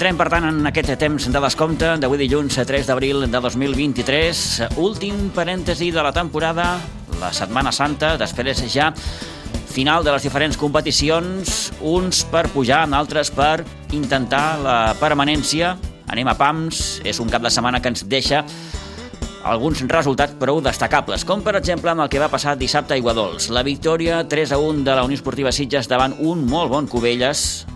Entrem, per tant, en aquest temps de descompte d'avui dilluns 3 d'abril de 2023. Últim parèntesi de la temporada, la Setmana Santa, després ja final de les diferents competicions, uns per pujar, altres per intentar la permanència. Anem a PAMS, és un cap de setmana que ens deixa alguns resultats prou destacables, com per exemple amb el que va passar dissabte a Iguadols. La victòria 3 a 1 de la Unió Esportiva Sitges davant un molt bon Cubelles,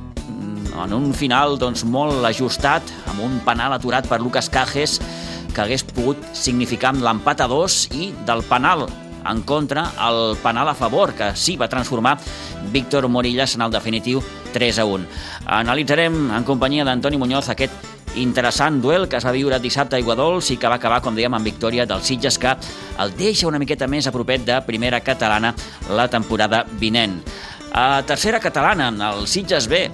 en un final doncs, molt ajustat, amb un penal aturat per Lucas Cajes, que hagués pogut significar l'empat a dos i del penal en contra el penal a favor, que sí va transformar Víctor Morillas en el definitiu 3 a 1. Analitzarem en companyia d'Antoni Muñoz aquest interessant duel que es va viure dissabte a Iguadols i que va acabar, com dèiem, amb victòria del Sitges, que el deixa una miqueta més a propet de primera catalana la temporada vinent. A tercera catalana, el Sitges B.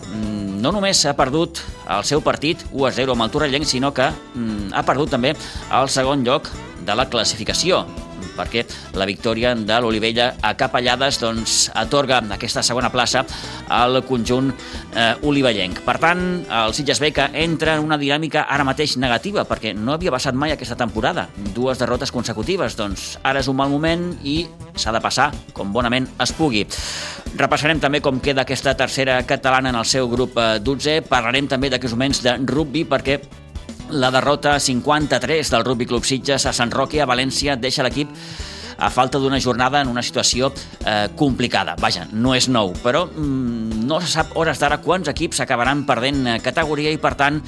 No només ha perdut el seu partit 1 a 0 amb el Torrellenc, sinó que mm, ha perdut també el segon lloc de la classificació perquè la victòria de l'Olivella a Capellades doncs, atorga aquesta segona plaça al conjunt eh, olivellenc. Per tant, el Sitges B que entra en una dinàmica ara mateix negativa, perquè no havia passat mai aquesta temporada. Dues derrotes consecutives, doncs ara és un mal moment i s'ha de passar com bonament es pugui. Repassarem també com queda aquesta tercera catalana en el seu grup 12. Eh, Parlarem també d'aquests moments de rugby perquè la derrota 53 del Rugby Club Sitges a Sant Roque a València deixa l'equip a falta d'una jornada en una situació eh, complicada. Vaja, no és nou, però mm, no se sap hores d'ara quants equips acabaran perdent eh, categoria i, per tant,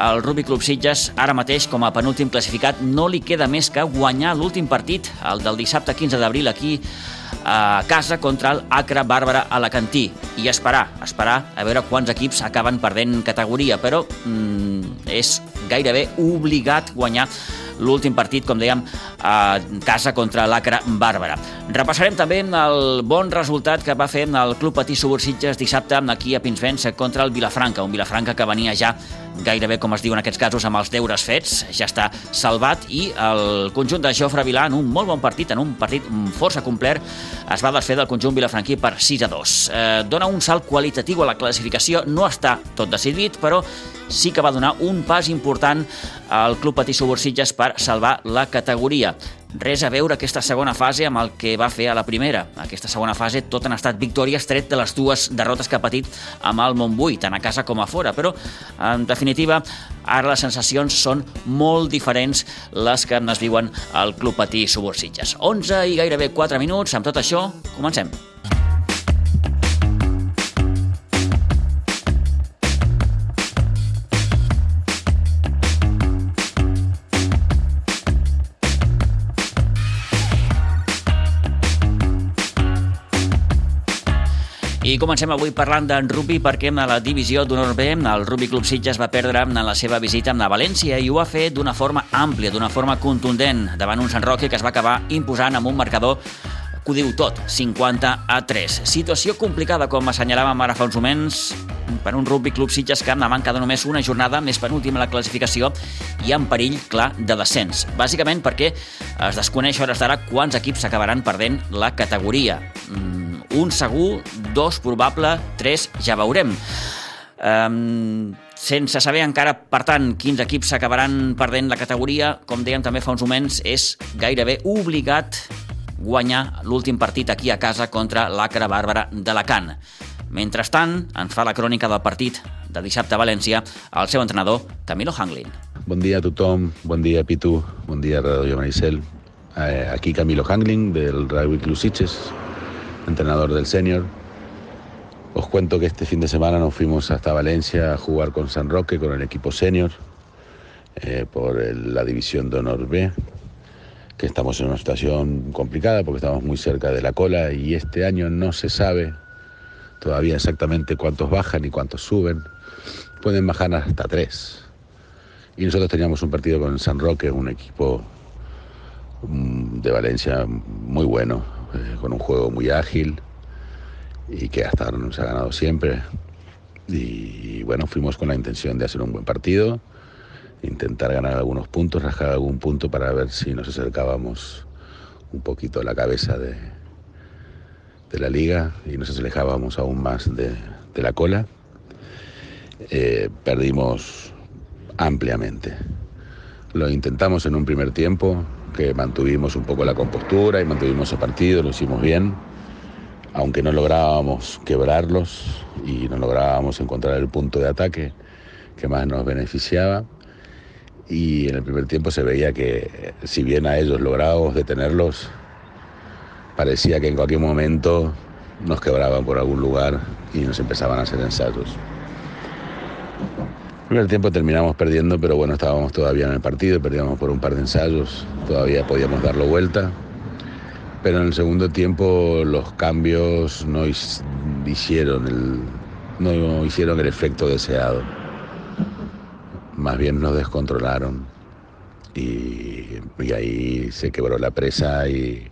el Rugby Club Sitges, ara mateix, com a penúltim classificat, no li queda més que guanyar l'últim partit, el del dissabte 15 d'abril, aquí a casa contra el Acre Bàrbara Alacantí i esperar, esperar a veure quants equips acaben perdent categoria, però mm, és gairebé obligat guanyar l'últim partit, com dèiem, a casa contra l'Acre Bàrbara. Repassarem també el bon resultat que va fer el Club Patí Subursitges dissabte aquí a Pinsbens contra el Vilafranca, un Vilafranca que venia ja gairebé, com es diu en aquests casos, amb els deures fets, ja està salvat i el conjunt de Jofre Vilà en un molt bon partit, en un partit força complet, es va desfer del conjunt vilafranquí per 6 a 2. Eh, dona un salt qualitatiu a la classificació, no està tot decidit, però sí que va donar un pas important al Club Patí Subursitges per salvar la categoria. Res a veure aquesta segona fase amb el que va fer a la primera. Aquesta segona fase tot han estat victòries tret de les dues derrotes que ha patit amb el Montbui, tant a casa com a fora, però en definitiva ara les sensacions són molt diferents les que es viuen al Club Patí Subursitges. 11 i gairebé 4 minuts, amb tot això, comencem. I comencem avui parlant d'en rugby perquè a la divisió d'honor B el Rugby Club Sitges va perdre en la seva visita la València i ho va fer d'una forma àmplia, d'una forma contundent, davant un Sant Roque que es va acabar imposant amb un marcador que ho diu tot, 50 a 3. Situació complicada, com assenyalàvem ara fa uns moments, per un Rugby Club Sitges que amb la manca de només una jornada més penúltima a la classificació i en perill clar de descens. Bàsicament perquè es desconeix hores d'ara quants equips acabaran perdent la categoria. Mm, un segur, dos probable, tres ja veurem. Um, sense saber encara, per tant, quins equips s'acabaran perdent la categoria, com dèiem també fa uns moments, és gairebé obligat guanyar l'últim partit aquí a casa contra l'Acre Bàrbara d'Alacant. Mentrestant, ens fa la crònica del partit de dissabte a València el seu entrenador, Camilo Hanglin. Bon dia a tothom, bon dia Pitu, bon dia Radio Maricel. Eh, aquí Camilo Hanglin del Rugby Club Sitges, entrenador del senior. Os cuento que este fin de semana nos fuimos hasta Valencia a jugar con San Roque, con el equipo senior, eh, por el, la división de honor B, que estamos en una situación complicada porque estamos muy cerca de la cola y este año no se sabe todavía exactamente cuántos bajan y cuántos suben. Pueden bajar hasta tres. Y nosotros teníamos un partido con San Roque, un equipo mm, de Valencia muy bueno, eh, con un juego muy ágil y que hasta ahora nos ha ganado siempre. Y, bueno, fuimos con la intención de hacer un buen partido, intentar ganar algunos puntos, rascar algún punto para ver si nos acercábamos un poquito a la cabeza de, de la liga y nos alejábamos aún más de, de la cola. eh, perdimos ampliamente. Lo intentamos en un primer tiempo, que mantuvimos un poco la compostura y mantuvimos el partido, lo hicimos bien, aunque no lográbamos quebrarlos y no lográbamos encontrar el punto de ataque que más nos beneficiaba. Y en el primer tiempo se veía que si bien a ellos lográbamos detenerlos, parecía que en cualquier momento nos quebraban por algún lugar y nos empezaban a hacer ensayos. El primer tiempo terminamos perdiendo, pero bueno, estábamos todavía en el partido, perdíamos por un par de ensayos, todavía podíamos darlo vuelta. Pero en el segundo tiempo los cambios no hicieron el, no hicieron el efecto deseado. Más bien nos descontrolaron y, y ahí se quebró la presa y,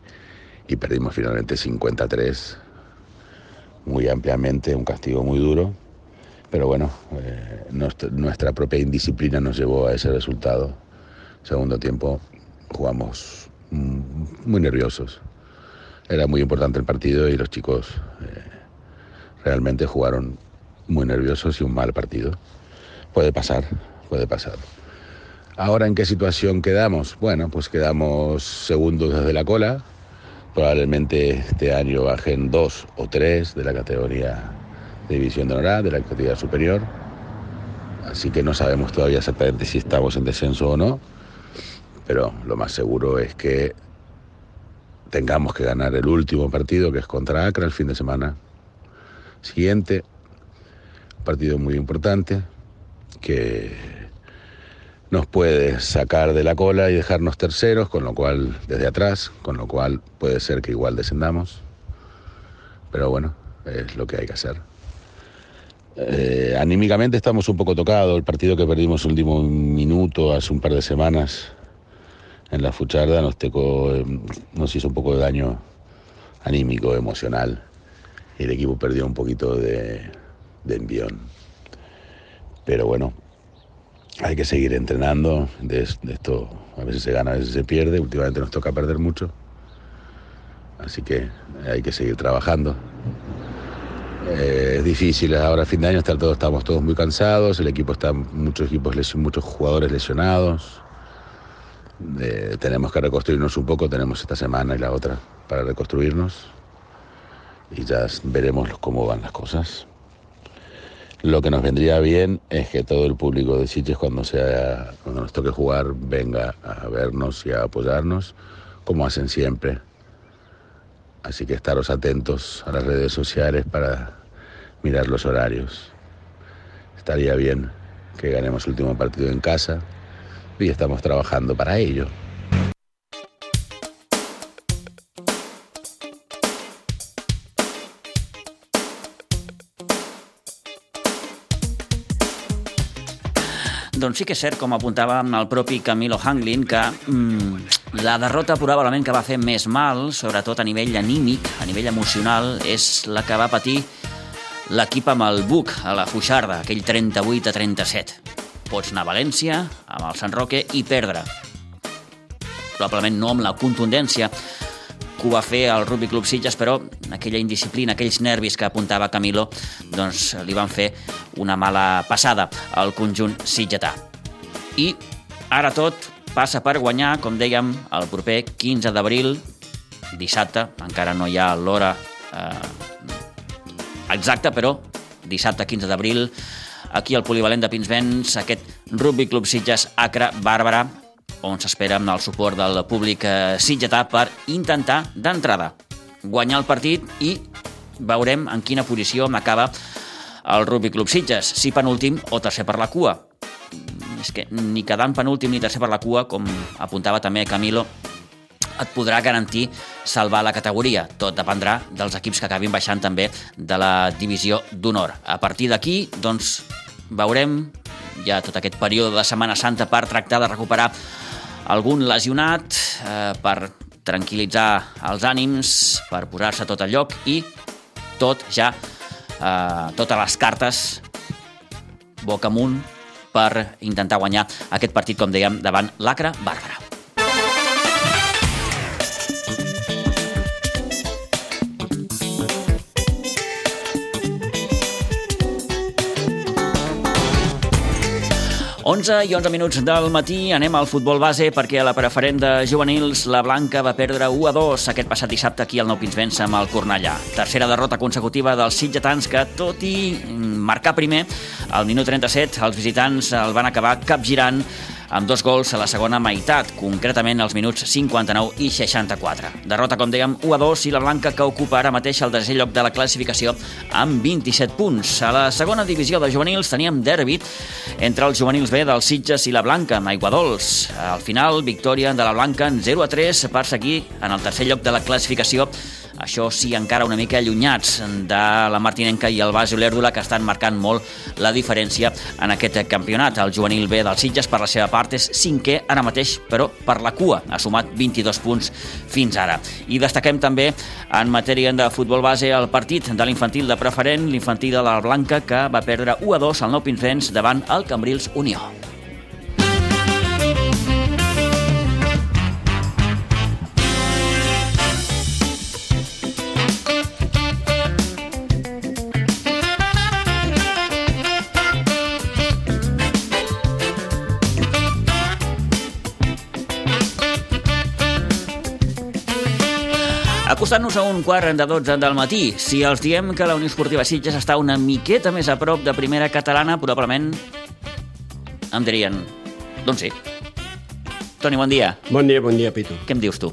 y perdimos finalmente 53 muy ampliamente, un castigo muy duro, pero bueno, eh, nuestra, propia indisciplina nos llevó a ese resultado. Segundo tiempo jugamos muy nerviosos. Era muy importante el partido y los chicos eh, realmente jugaron muy nerviosos y un mal partido. Puede pasar, puede pasar. Ahora, ¿en qué situación quedamos? Bueno, pues quedamos segundos desde la cola, Probablemente este año bajen dos o tres de la categoría división de honor de la categoría superior. Así que no sabemos todavía exactamente si estamos en descenso o no, pero lo más seguro es que tengamos que ganar el último partido, que es contra Acra el fin de semana siguiente. Partido muy importante que nos puede sacar de la cola y dejarnos terceros, con lo cual, desde atrás, con lo cual puede ser que igual descendamos. Pero bueno, es lo que hay que hacer. Eh, anímicamente estamos un poco tocados. El partido que perdimos el último minuto hace un par de semanas en la Fucharda nos, tecó, eh, nos hizo un poco de daño anímico, emocional. Y el equipo perdió un poquito de, de envión. Pero bueno, hay que seguir entrenando. De, esto a veces se gana, a veces se pierde. Últimamente nos toca perder mucho. Así que hay que seguir trabajando. Eh, es difícil, ahora fin de año estar todos, estamos todos muy cansados, el equipo está, muchos equipos, muchos jugadores lesionados. Eh, tenemos que reconstruirnos un poco, tenemos esta semana y la otra para reconstruirnos. Y ya veremos cómo van las cosas. Lo que nos vendría bien es que todo el público de Sitges cuando, sea, cuando nos toque jugar venga a vernos y a apoyarnos, como hacen siempre. Así que estaros atentos a las redes sociales para mirar los horarios. Estaría bien que ganemos el último partido en casa y estamos trabajando para ello. Doncs sí que és cert, com apuntava el propi Camilo Hanglin, que mm, la derrota probablement que va fer més mal, sobretot a nivell anímic, a nivell emocional, és la que va patir l'equip amb el Buc a la Fuixarda, aquell 38 a 37. Pots anar a València, amb el Sant Roque, i perdre. Probablement no amb la contundència que ho va fer el Rugby Club Sitges, però aquella indisciplina, aquells nervis que apuntava Camilo, doncs li van fer una mala passada al conjunt sitgetà. I ara tot passa per guanyar, com dèiem, el proper 15 d'abril, dissabte, encara no hi ha l'hora eh, exacta, però dissabte 15 d'abril, aquí al polivalent de Pinsbens, aquest Rugby Club Sitges Acre Bàrbara, on s'espera amb el suport del públic eh, sitgetà per intentar d'entrada guanyar el partit i veurem en quina posició m'acaba el Rugby Club Sitges, si penúltim o tercer per la cua. És que ni quedant penúltim ni tercer per la cua, com apuntava també Camilo, et podrà garantir salvar la categoria. Tot dependrà dels equips que acabin baixant també de la divisió d'honor. A partir d'aquí, doncs, veurem ja tot aquest període de Setmana Santa per tractar de recuperar algun lesionat eh, per tranquil·litzar els ànims, per posar-se tot al lloc i tot ja, eh, totes les cartes boca amunt per intentar guanyar aquest partit, com dèiem, davant l'Acre Bàrbara. 11 i 11 minuts del matí anem al futbol base perquè a la preferent de juvenils la Blanca va perdre 1 a 2 aquest passat dissabte aquí al Nou Pinsbens amb el Cornellà. Tercera derrota consecutiva dels sitgetans que, tot i marcar primer, al minut 37 els visitants el van acabar capgirant amb dos gols a la segona meitat, concretament als minuts 59 i 64. Derrota, com dèiem, 1 a 2 i la Blanca que ocupa ara mateix el tercer lloc de la classificació amb 27 punts. A la segona divisió de juvenils teníem derbi entre els juvenils B dels Sitges i la Blanca, amb Aiguadols. Al final, victòria de la Blanca en 0 a 3 per seguir en el tercer lloc de la classificació això sí, encara una mica allunyats de la Martinenca i el Bas Olèrdula, que estan marcant molt la diferència en aquest campionat. El juvenil B dels Sitges, per la seva part, és cinquè ara mateix, però per la cua. Ha sumat 22 punts fins ara. I destaquem també, en matèria de futbol base, el partit de l'infantil de preferent, l'infantil de la Blanca, que va perdre 1 a 2 al Nou Pinsbens davant el Cambrils Unió. Acostant-nos a un quart de 12 del matí, si els diem que la Unió Esportiva Sitges està una miqueta més a prop de primera catalana, probablement em dirien, doncs sí. Toni, bon dia. Bon dia, bon dia, Pitu. Què em dius tu?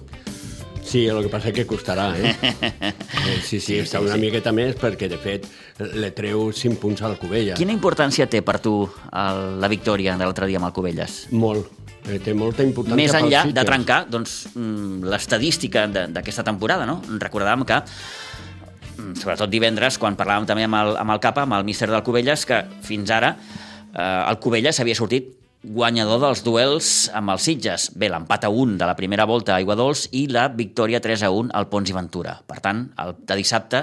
Sí, el que passa és que costarà, eh? eh sí, sí, sí, està sí, una sí. miqueta més perquè, de fet, le treu 5 punts al Covella. Quina importància té per tu el, la victòria de l'altre dia amb el Covelles? Molt, eh, té molta importància Més enllà de trencar doncs, mm, l'estadística d'aquesta temporada, no? Recordàvem que mm, sobretot divendres, quan parlàvem també amb el, amb el Capa, amb el míster del Cubelles, que fins ara eh, el Cubelles havia sortit guanyador dels duels amb els Sitges. Bé, l'empat a 1 de la primera volta a Aiguadols i la victòria 3 a 1 al Pons i Ventura. Per tant, el de dissabte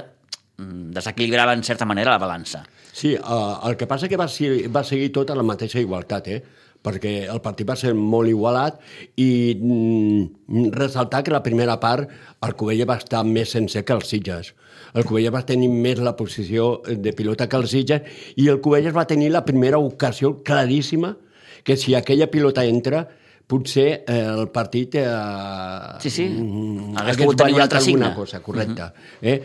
mm, desequilibrava en certa manera la balança. Sí, uh, el que passa que va, va seguir tot a la mateixa igualtat, eh? Perquè el partit va ser molt igualat i mm, ressaltar que la primera part el Covella va estar més sencer que els Sitges. El Covella va tenir més la posició de pilota que els Sitges i el Covella va tenir la primera ocasió claríssima que si aquella pilota entra potser eh, el partit eh, sí, sí. Mm, hagués, hagués variat alguna signe. cosa, correcte. Uh -huh. eh?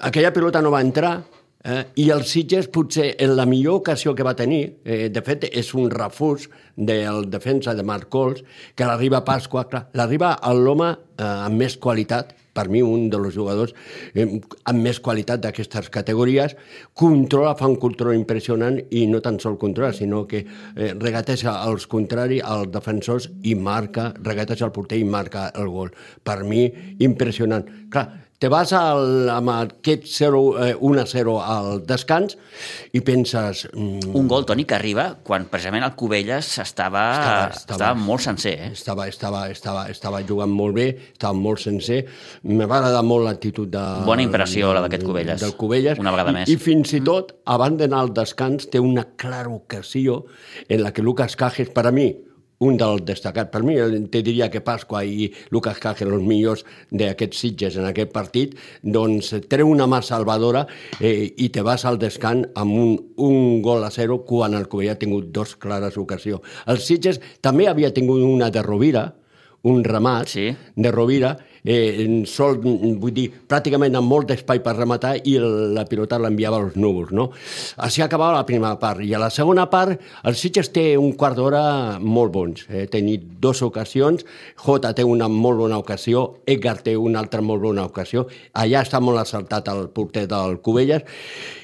Aquella pilota no va entrar, Eh, I el Sitges potser en la millor ocasió que va tenir, eh, de fet és un refús del defensa de Marc Cols, que l'arriba a Pasqua, l'arriba a l'home eh, amb més qualitat, per mi un dels jugadors eh, amb més qualitat d'aquestes categories, controla, fa un control impressionant i no tan sol controla, sinó que eh, regateja als contraris, als defensors i marca, regateja el porter i marca el gol. Per mi, impressionant. Clar, te vas al, amb aquest 0, eh, 1-0 al descans i penses... Mm, un gol, Toni, que arriba quan precisament el Cubelles estava, estava, estava, estava molt sencer. Eh? Estava, estava, estava, estava jugant molt bé, estava molt sencer. Me va agradar molt l'actitud de... Bona impressió, la d'aquest Cubelles. Del Cubelles. Una vegada més. I, I fins i tot, abans d'anar al descans, té una clara ocasió en la que Lucas Cajes, per a mi, un del destacat. Per mi, te diria que Pasqua i Lucas Caje, els millors d'aquests Sitges en aquest partit, doncs treu una mà salvadora eh, i te vas al descant amb un, un gol a zero quan el Covella ha tingut dos clares ocasions. El Sitges també havia tingut una de Rovira, un ramat sí. de Rovira, eh, sol, vull dir, pràcticament amb molt d'espai per rematar i la pilota l'enviava als núvols, no? Així acabava la primera part. I a la segona part, el Sitges té un quart d'hora molt bons. Eh? Tenit dues ocasions, Jota té una molt bona ocasió, Edgar té una altra molt bona ocasió, allà està molt assaltat el porter del Cubelles,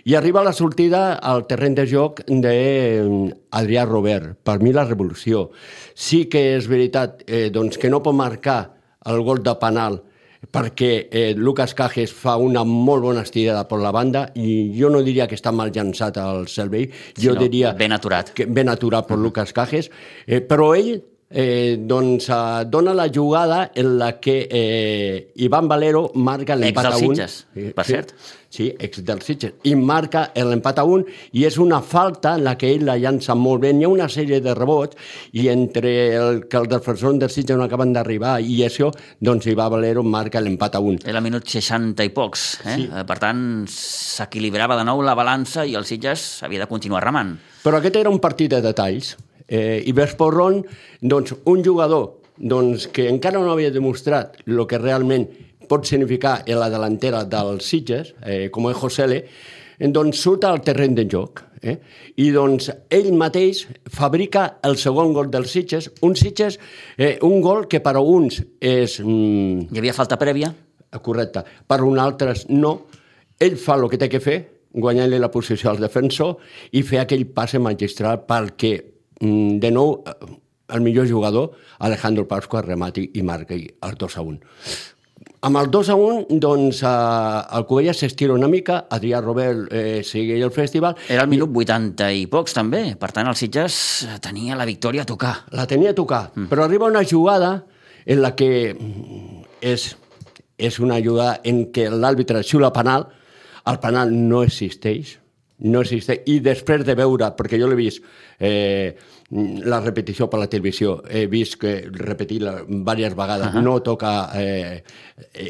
i arriba la sortida al terreny de joc d'Adrià Robert. Per mi la revolució. Sí que és veritat eh, doncs que no pot marcar el gol de penal perquè eh, Lucas Cajes fa una molt bona estirada per la banda i jo no diria que està mal llançat al servei, jo no, diria... Ben aturat. Que, ben aturat per -huh. Lucas Cajes, eh, però ell eh, doncs, eh, dona la jugada en la que eh, Ivan Valero marca l'empat a un. Ex per sí, cert. Sí, ex dels Sitges. I marca l'empat a un i és una falta en la que ell la llança molt bé. Hi ha una sèrie de rebots i entre el que els defensors dels Sitges no acaben d'arribar i això, doncs Ivan Valero marca l'empat a un. Era minut 60 i pocs. Eh? Sí. Per tant, s'equilibrava de nou la balança i el Sitges havia de continuar remant. Però aquest era un partit de detalls eh, i Vesporron, doncs, un jugador doncs, que encara no havia demostrat el que realment pot significar en la delantera dels Sitges, eh, com és Josele, doncs surt al terreny de joc. Eh? I doncs ell mateix fabrica el segon gol dels Sitges, un Sitges, eh, un gol que per a uns és... Mm, Hi havia falta prèvia? Correcte. Per a uns altres no. Ell fa el que té que fer, guanyar-li la posició al defensor i fer aquell passe magistral perquè, de nou, eh, el millor jugador, Alejandro Pasqua, remati i marqui el 2 a 1. Amb el 2 a 1, doncs, eh, el Covella s'estira una mica, Adrià Robert eh, seguia el festival... Era el minut 80 i pocs, també. Per tant, el Sitges tenia la victòria a tocar. La tenia a tocar, mm. però arriba una jugada en la que mm, és, és una jugada en què l'àrbitre xiula penal, el penal no existeix, no existeix, i després de veure, perquè jo l'he vist, eh, la repetició per la televisió, he vist que repetir-la diverses vegades, uh -huh. no toca eh,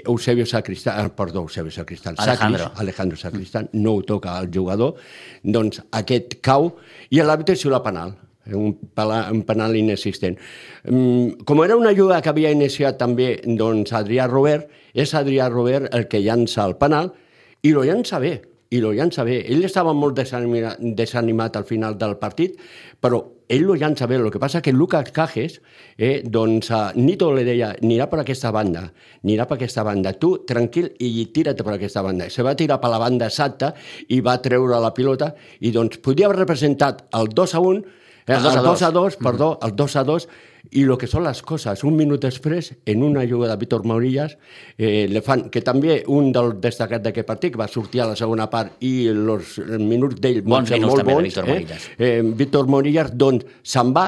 Eusebio Sacristán, ah, perdó, Eusebio Sacristán, Alejandro, Sacris, Alejandro Sacristán, no ho toca el jugador, doncs aquest cau, i l'àrbitre xiula penal, un, un penal inexistent. Mm, com era una jugada que havia iniciat també doncs, Adrià Robert, és Adrià Robert el que llança el penal, i lo llança bé, i lo llança bé. Ell estava molt desanimat, desanimat al final del partit, però ell lo llança bé. El que passa que Lucas Cajes, eh, doncs, uh, Nito li deia, anirà per aquesta banda, anirà per aquesta banda. Tu, tranquil, i tira't per aquesta banda. Se va tirar per la banda exacta i va treure la pilota i doncs podia haver representat el 2 a 1, eh, el 2 a 2, el 2, a 2 perdó, el 2 a 2, i el que són les coses. Un minut després, en una jugada de Víctor Morillas, eh, le fan, que també un dels destacats d'aquest partit, que va sortir a la segona part i els minuts d'ell bons minuts molt bons, Víctor Morillas. Eh, eh, Víctor Morillas, doncs, se'n va,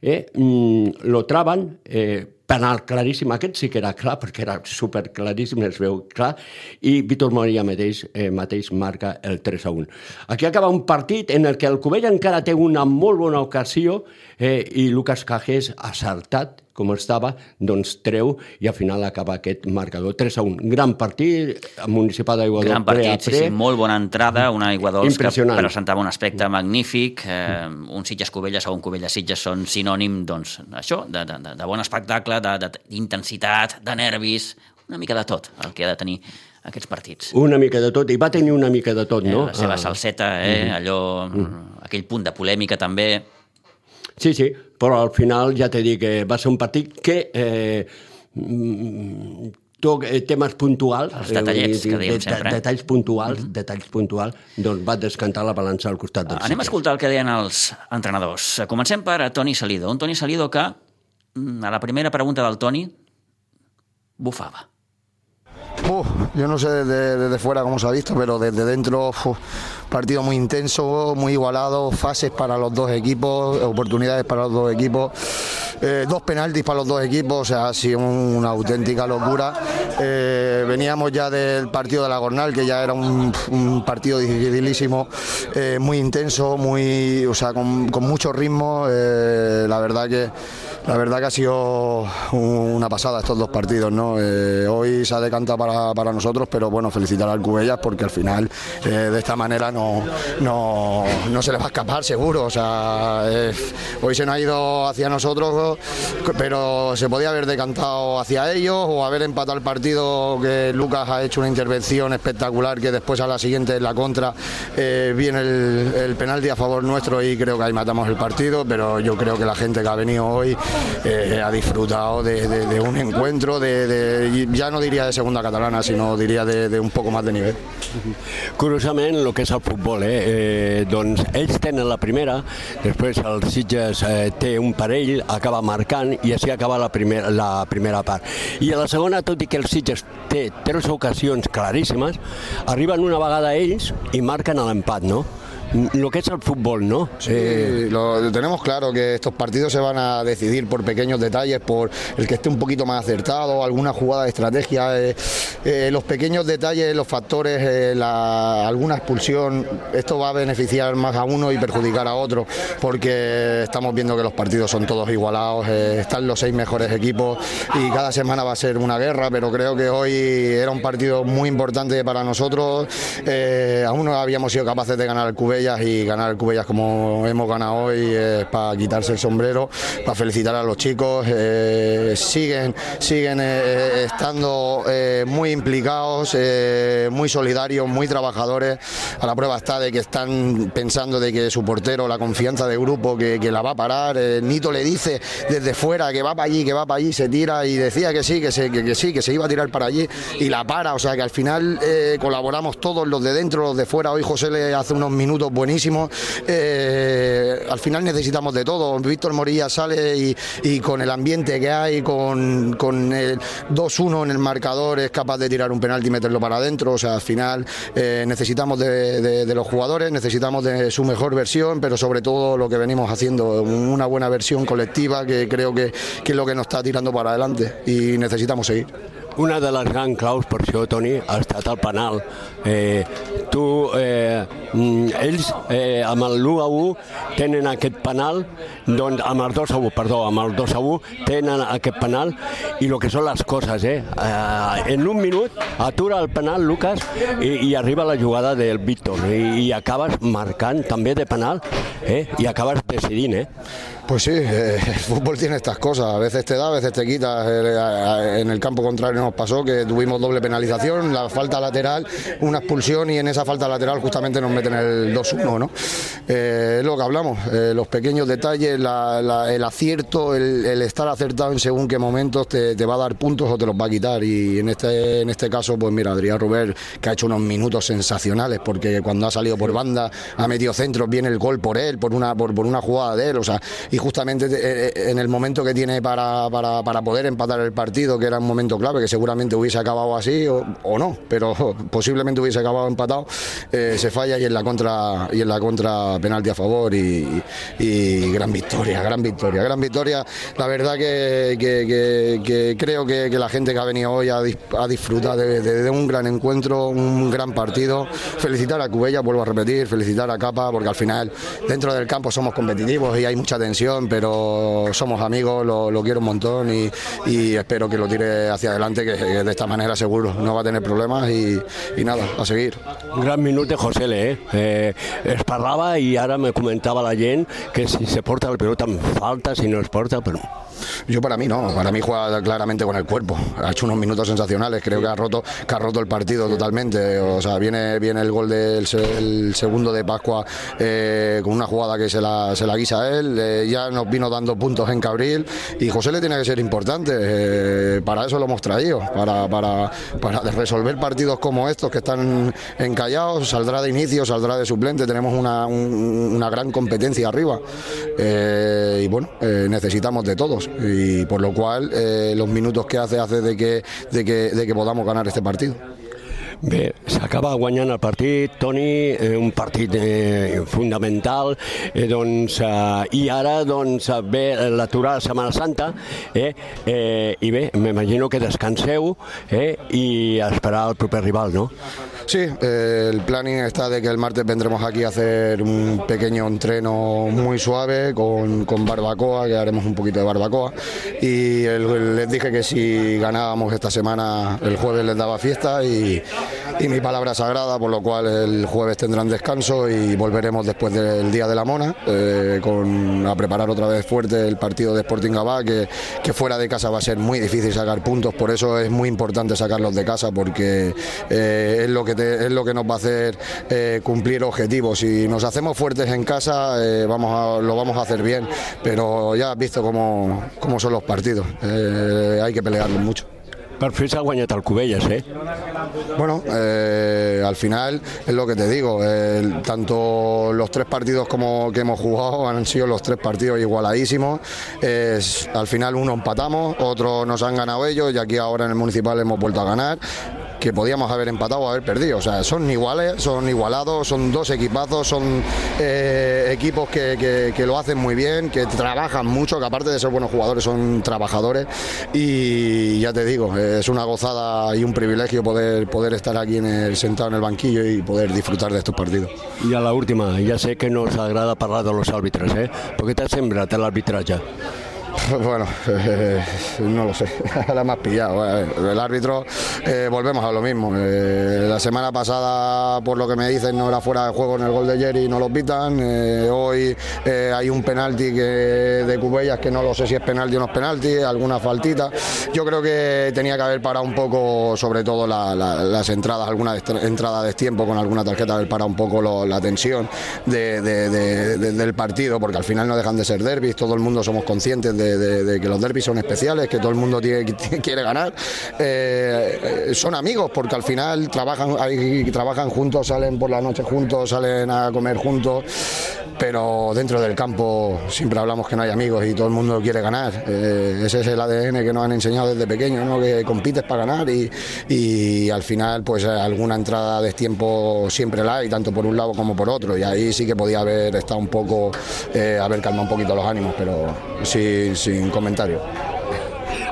eh, mm, lo traven, eh, penal claríssim, aquest sí que era clar, perquè era super claríssim, es veu clar, i Víctor Moria mateix, eh, mateix marca el 3 a 1. Aquí acaba un partit en el que el Covella encara té una molt bona ocasió eh, i Lucas Cajes, acertat, com estava, doncs treu i al final acaba aquest marcador 3 a 1. Gran partit, municipal d'Aiguadols. Gran partit, pre pre. sí, sí, molt bona entrada, una Aiguadols que presentava un aspecte Mm. magnífic, eh, un Sitges Covella, segon Covella Sitges són sinònim, doncs, això, de, de, de bon espectacle, d'intensitat, de, de, de nervis, una mica de tot el que ha de tenir aquests partits. Una mica de tot, i va tenir una mica de tot, Eh, no? la seva Ah. salseta, eh, allò, aquell punt de polèmica també, Sí, sí, però al final ja t'he dit que va ser un partit que eh, mm, to, eh, temes puntuals, Els detallets, eh, que diem de- sempre, eh? detalls puntuals, detalls puntuals, doncs va descantar la balança al costat del Anem a escoltar el que deien els entrenadors. Comencem per Toni Salido. Un Toni Salido que, mm, a la primera pregunta del Toni, bufava. Yo no sé desde, desde, fuera cómo se ha visto, pero desde dentro, partido muy intenso, muy igualado, fases para los dos equipos, oportunidades para los dos equipos, eh, dos penaltis para los dos equipos, o sea, ha sido una auténtica locura. Eh, veníamos ya del partido de la Gornal, que ya era un, partido dificilísimo, eh, muy intenso, muy, o sea, con, mucho ritmo. la verdad que la verdad que ha sido una pasada estos dos partidos, ¿no? Eh, hoy se ha decantado para, para, nosotros, pero bueno, felicitar al Cubellas porque al final eh, de esta manera no, no, no, se le va a escapar seguro. O sea, hoy se nos ha ido hacia nosotros, pero se podía haber decantado hacia ellos o haber empatado el partido que Lucas ha hecho una intervención espectacular que después a la siguiente en la contra eh, viene el, el penalti a favor nuestro y creo que ahí matamos el partido, pero yo creo que la gente que ha venido hoy eh, ha disfrutado de, de, de un encuentro de, de, ya no diría de segunda catalana, sino diria de, de un poc més de nivell. Curiosament, el que és el futbol, eh? eh doncs ells tenen la primera, després el Sitges eh, té un parell, acaba marcant i així acaba la primera, la primera part. I a la segona, tot i que el Sitges té tres ocasions claríssimes, arriben una vegada ells i marquen l'empat, no? Lo que es el fútbol, ¿no? Sí, eh... lo tenemos claro que estos partidos se van a decidir por pequeños detalles, por el que esté un poquito más acertado, alguna jugada de estrategia, eh, eh, los pequeños detalles, los factores, la, alguna expulsión, esto va a beneficiar más a uno y perjudicar a otro, porque estamos viendo que los partidos son todos igualados, están los seis mejores equipos y cada semana va a ser una guerra, pero creo que hoy era un partido muy importante para nosotros, aún no habíamos sido capaces de ganar el QB Y ganar Cubellas como hemos ganado hoy es para quitarse el sombrero, para felicitar a los chicos. Eh, siguen siguen eh, estando eh, muy implicados, muy solidarios, muy trabajadores. A la prueba está de que están pensando de que su portero, la confianza del grupo, que, la va a parar. Nito le dice desde fuera que va para allí, que va para allí, se tira y decía que sí, que, se, que, sí, que se iba a tirar para allí y la para. O sea que al final colaboramos todos, los de dentro, los de fuera. Hoy José le hace unos minutos buenísimos. al final necesitamos de todo. Víctor Morilla sale y, con el ambiente que hay, con, con el 2-1 en el marcador, es capaz de tirar un penalti y meterlo para adentro. O sea, al final eh, necesitamos de, los jugadores, necesitamos de su mejor versión, pero sobre todo lo que venimos haciendo, una buena versión colectiva que creo que, que es lo que nos está tirando para adelante y necesitamos seguir. Una de les grans claus per això, Toni, ha estat el penal. Eh, tu, eh, mm, ells eh, amb el 1 a 1 tenen aquest penal, doncs amb el 2 a 1, perdó, amb el 2 a 1 tenen aquest penal i el que són les coses, eh? eh en un minut atura el penal, Lucas, i, i arriba la jugada del Víctor i, i acabes marcant també de penal eh? i acabes decidint, eh? Pues sí, eh, el fútbol tiene estas cosas, a veces te da, a veces te quita. Eh, en el campo contrario nos pasó que tuvimos doble penalización, la falta lateral, una expulsión y en esa falta lateral justamente nos meten el 2-1, ¿no? Eh, es lo que hablamos, los pequeños detalles, el acierto, el, estar acertado en según qué momentos te, va a dar puntos o te los va a quitar. Y en este, en este caso, pues mira, Adrián Robert, que ha hecho unos minutos sensacionales, porque cuando ha salido por banda, ha metido centros, viene el gol por él, por una, por, por una jugada de él, o sea, justamente eh, eh, en el momento que tiene para, para, poder empatar el partido, que era un momento clave, que seguramente hubiese acabado así o, no, pero posiblemente hubiese acabado empatado, eh, se falla y en la contra y en la contra penalti a favor y, gran victoria, gran victoria, gran victoria. La verdad que, creo que, la gente que ha venido hoy a, disfrutar de, un gran encuentro, un gran partido. Felicitar a Cubella, vuelvo a repetir, felicitar a Capa, porque al final dentro del campo somos competitivos y hay mucha tensión pero somos amigos, lo, quiero un montón y, espero que lo tire hacia adelante, que, de esta manera seguro no va a tener problemas y, nada, a seguir. Un gran minuto de José Le, eh? eh es parlava y ahora me comentaba la gente que si se porta el pelota falta, si no es porta, pero... Yo para mí no, para mí juega claramente con el cuerpo. Ha hecho unos minutos sensacionales, creo que ha roto, que ha roto el partido totalmente. O sea, viene, viene el gol del segundo de Pascua eh, con una jugada que se la, se la guisa a él. Eh, ya nos vino dando puntos en Cabril y José le tiene que ser importante. Eh, para eso lo hemos traído, para, para, para resolver partidos como estos que están encallados. Saldrá de inicio, saldrá de suplente. Tenemos una, una gran competencia arriba. y bueno, necesitamos de todos y por lo cual eh, los minutos que hace hace de que, de que, de que podamos ganar este partido. Bé, s'acaba guanyant el partit, Toni, eh, un partit eh, fundamental, eh, doncs, eh, i ara doncs, ve l'aturada de Setmana Santa, eh, eh, i bé, m'imagino que descanseu eh, i esperar el proper rival, no? Sí, eh, el planning está de que el martes vendremos aquí a hacer un pequeño entreno muy suave con, con barbacoa, que haremos un poquito de barbacoa. Y les dije que si ganábamos esta semana, el jueves les daba fiesta y, y mi palabra sagrada, por lo cual el jueves tendrán descanso y volveremos después del Día de la Mona eh, con, a preparar otra vez fuerte el partido de Sporting Gabá, que, que fuera de casa va a ser muy difícil sacar puntos, por eso es muy importante sacarlos de casa porque eh, es lo que es lo que nos va a hacer eh, cumplir objetivos. Si nos hacemos fuertes en casa, eh, vamos a, lo vamos a hacer bien, pero ya has visto cómo, cómo son los partidos. Eh, hay que pelearlos mucho. Per fi s'ha guanyat el Cubelles, ¿eh? Bueno, eh, al final es lo que te digo, eh, tanto los tres partidos como que hemos jugado han sido los tres partidos igualadísimos. al final uno empatamos, otro nos han ganado ellos y aquí ahora en el municipal hemos vuelto a ganar que podíamos haber empatado o haber perdido. O sea, son iguales, son igualados, son dos equipazos, son eh, equipos que, lo hacen muy bien, que trabajan mucho, que aparte de ser buenos jugadores son trabajadores y ya te digo, es una gozada y un privilegio poder, poder estar aquí en el, sentado en el banquillo y poder disfrutar de estos partidos. Y a la última, ya sé que nos agrada hablar de los árbitros, ¿eh? ¿Por qué te ha sembrado el arbitraje? Bueno, eh, no lo sé, la más pillado. El árbitro, eh, volvemos a lo mismo. Eh, la semana pasada, por lo que me dicen, no era fuera de juego en el gol de Jerry, no lo pitan. hoy hay un penalti que, de Cubellas que no lo sé si es penalti o no es penalti, alguna faltita. Yo creo que tenía que haber parado un poco, sobre todo las entradas, alguna entrada de tiempo con alguna tarjeta, haber parado un poco la tensión del partido, porque al final no dejan de ser derbis, todo el mundo somos conscientes de de, que los derbis son especiales, que todo el mundo tiene, quiere ganar. Eh, son amigos porque al final trabajan, trabajan juntos, salen por la noche juntos, salen a comer juntos, pero dentro del campo siempre hablamos que no hay amigos y todo el mundo quiere ganar. Eh, ese es el ADN que nos han enseñado desde pequeño, ¿no? que compites para ganar y, al final pues alguna entrada de tiempo siempre la hay, tanto por un lado como por otro, y ahí sí que podía haber estado un poco, eh, haber calmado un poquito los ánimos, pero sí, sin comentario.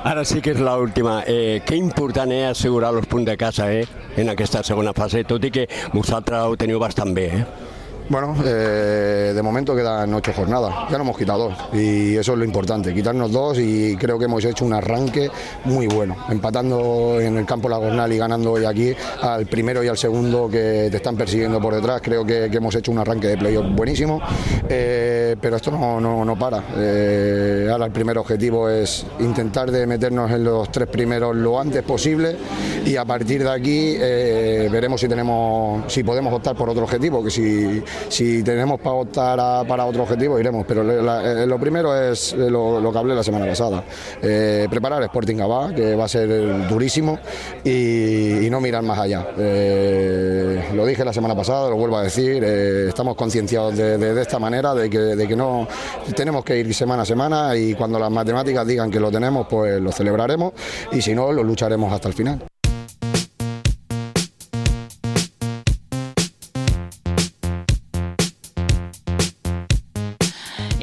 Ara sí que és l'última. Eh, que important és assegurar els punts de casa eh, en aquesta segona fase, tot i que vosaltres ho teniu bastant bé. Eh? Bueno, eh, de momento quedan ocho jornadas, ya no hemos quitado dos y eso es lo importante, quitarnos dos y creo que hemos hecho un arranque muy bueno, empatando en el campo Lagornal y ganando hoy aquí al primero y al segundo que te están persiguiendo por detrás, creo que, hemos hecho un arranque de playoff buenísimo, eh, pero esto no, no, para, eh, ahora el primer objetivo es intentar de meternos en los tres primeros lo antes posible y a partir de aquí veremos si tenemos, si podemos optar por otro objetivo, que si si tenemos para optar para otro objetivo, iremos. Pero eh, lo primero es eh, lo, que hablé la semana pasada. Eh, preparar Sporting Gabá, que va a ser durísimo, y, no mirar más allá. lo dije la semana pasada, lo vuelvo a decir, estamos concienciados de, esta manera, de que no tenemos que ir semana a semana y cuando las matemáticas digan que lo tenemos, pues lo celebraremos y si no, lo lucharemos hasta el final.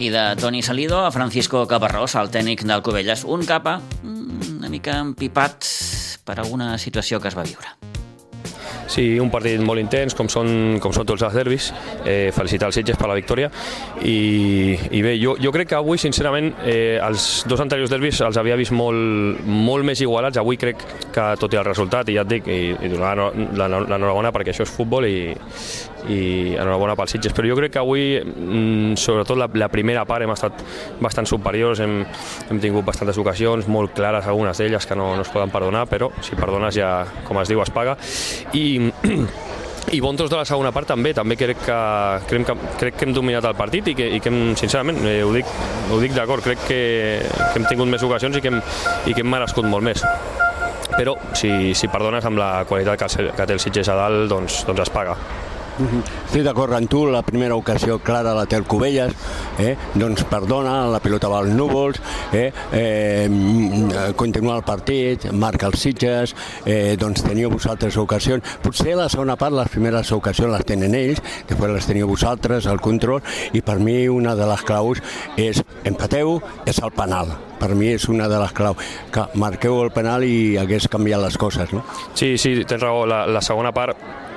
I de Toni Salido a Francisco Caparrós, el tècnic del Covelles. Un capa mm, una mica empipat per alguna situació que es va viure. Sí, un partit molt intens, com són, com són tots els derbis. Eh, felicitar els Sitges per la victòria. I, i bé, jo, jo crec que avui, sincerament, eh, els dos anteriors derbis els havia vist molt, molt més igualats. Avui crec que, tot i el resultat, i ja et dic, i, i donar l'enhorabona perquè això és futbol i, i enhorabona pels Sitges, però jo crec que avui, mm, sobretot la, la primera part, hem estat bastant superiors, hem, hem tingut bastantes ocasions, molt clares algunes d'elles que no, no es poden perdonar, però si perdones ja, com es diu, es paga. I i bon tros de la segona part també, també crec que, crec que, crec que hem dominat el partit i que, i que hem, sincerament, eh, ho dic, ho dic d'acord, crec que, que hem tingut més ocasions i que hem, i que hem merescut molt més però si, si perdones amb la qualitat que, que té el Sitges a dalt, doncs, doncs es paga. Estic d'acord amb tu, la primera ocasió clara la té el Cubelles, eh? doncs perdona, la pilota va als núvols, eh? Eh, continua el partit, marca els Sitges, eh, doncs teniu vosaltres ocasions. Potser la segona part, les primeres ocasions les tenen ells, després les teniu vosaltres, el control, i per mi una de les claus és empateu, és el penal. Per mi és una de les claus, que marqueu el penal i hagués canviat les coses. No? Sí, sí, tens raó, la, la segona part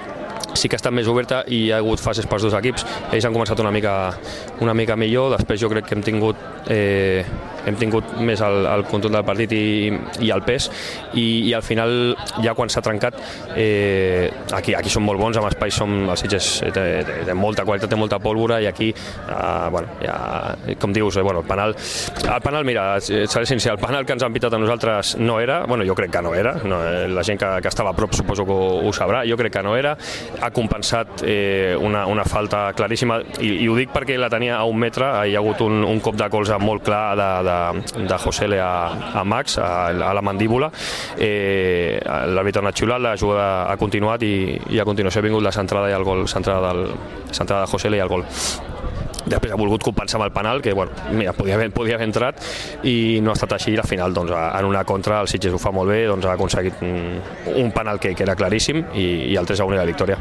sí que ha estat més oberta i hi ha hagut fases pels dos equips. Ells han començat una mica, una mica millor, després jo crec que hem tingut eh, hem tingut més el, el control del partit i, i el pes i, i al final ja quan s'ha trencat eh, aquí, aquí som molt bons amb espais som, els Sitges eh, té, té, té molta qualitat, té molta pólvora i aquí eh, bueno, ja, com dius, eh, bueno, el penal el penal, mira, seré sincer, el penal que ens han pitat a nosaltres no era, bueno, jo crec que no era no, eh, la gent que, que estava a prop suposo que ho, ho sabrà, jo crec que no era ha compensat eh, una, una falta claríssima i, i ho dic perquè la tenia a un metre, hi ha hagut un, un cop de colze molt clar de, de de, de Josele a, a Max, a, a la mandíbula. Eh, L'àrbitre ha anat xiulat, la jugada ha continuat i, i a continuació ha vingut la centrada i el gol, centrada, del, centrada de Josele i el gol després ha volgut compensar amb el penal que bueno, mira, podia, haver, podia haver entrat i no ha estat així i al final doncs, en una contra el Sitges ho fa molt bé doncs, ha aconseguit un, un penal que, que era claríssim i, i el 3 a 1 i la victòria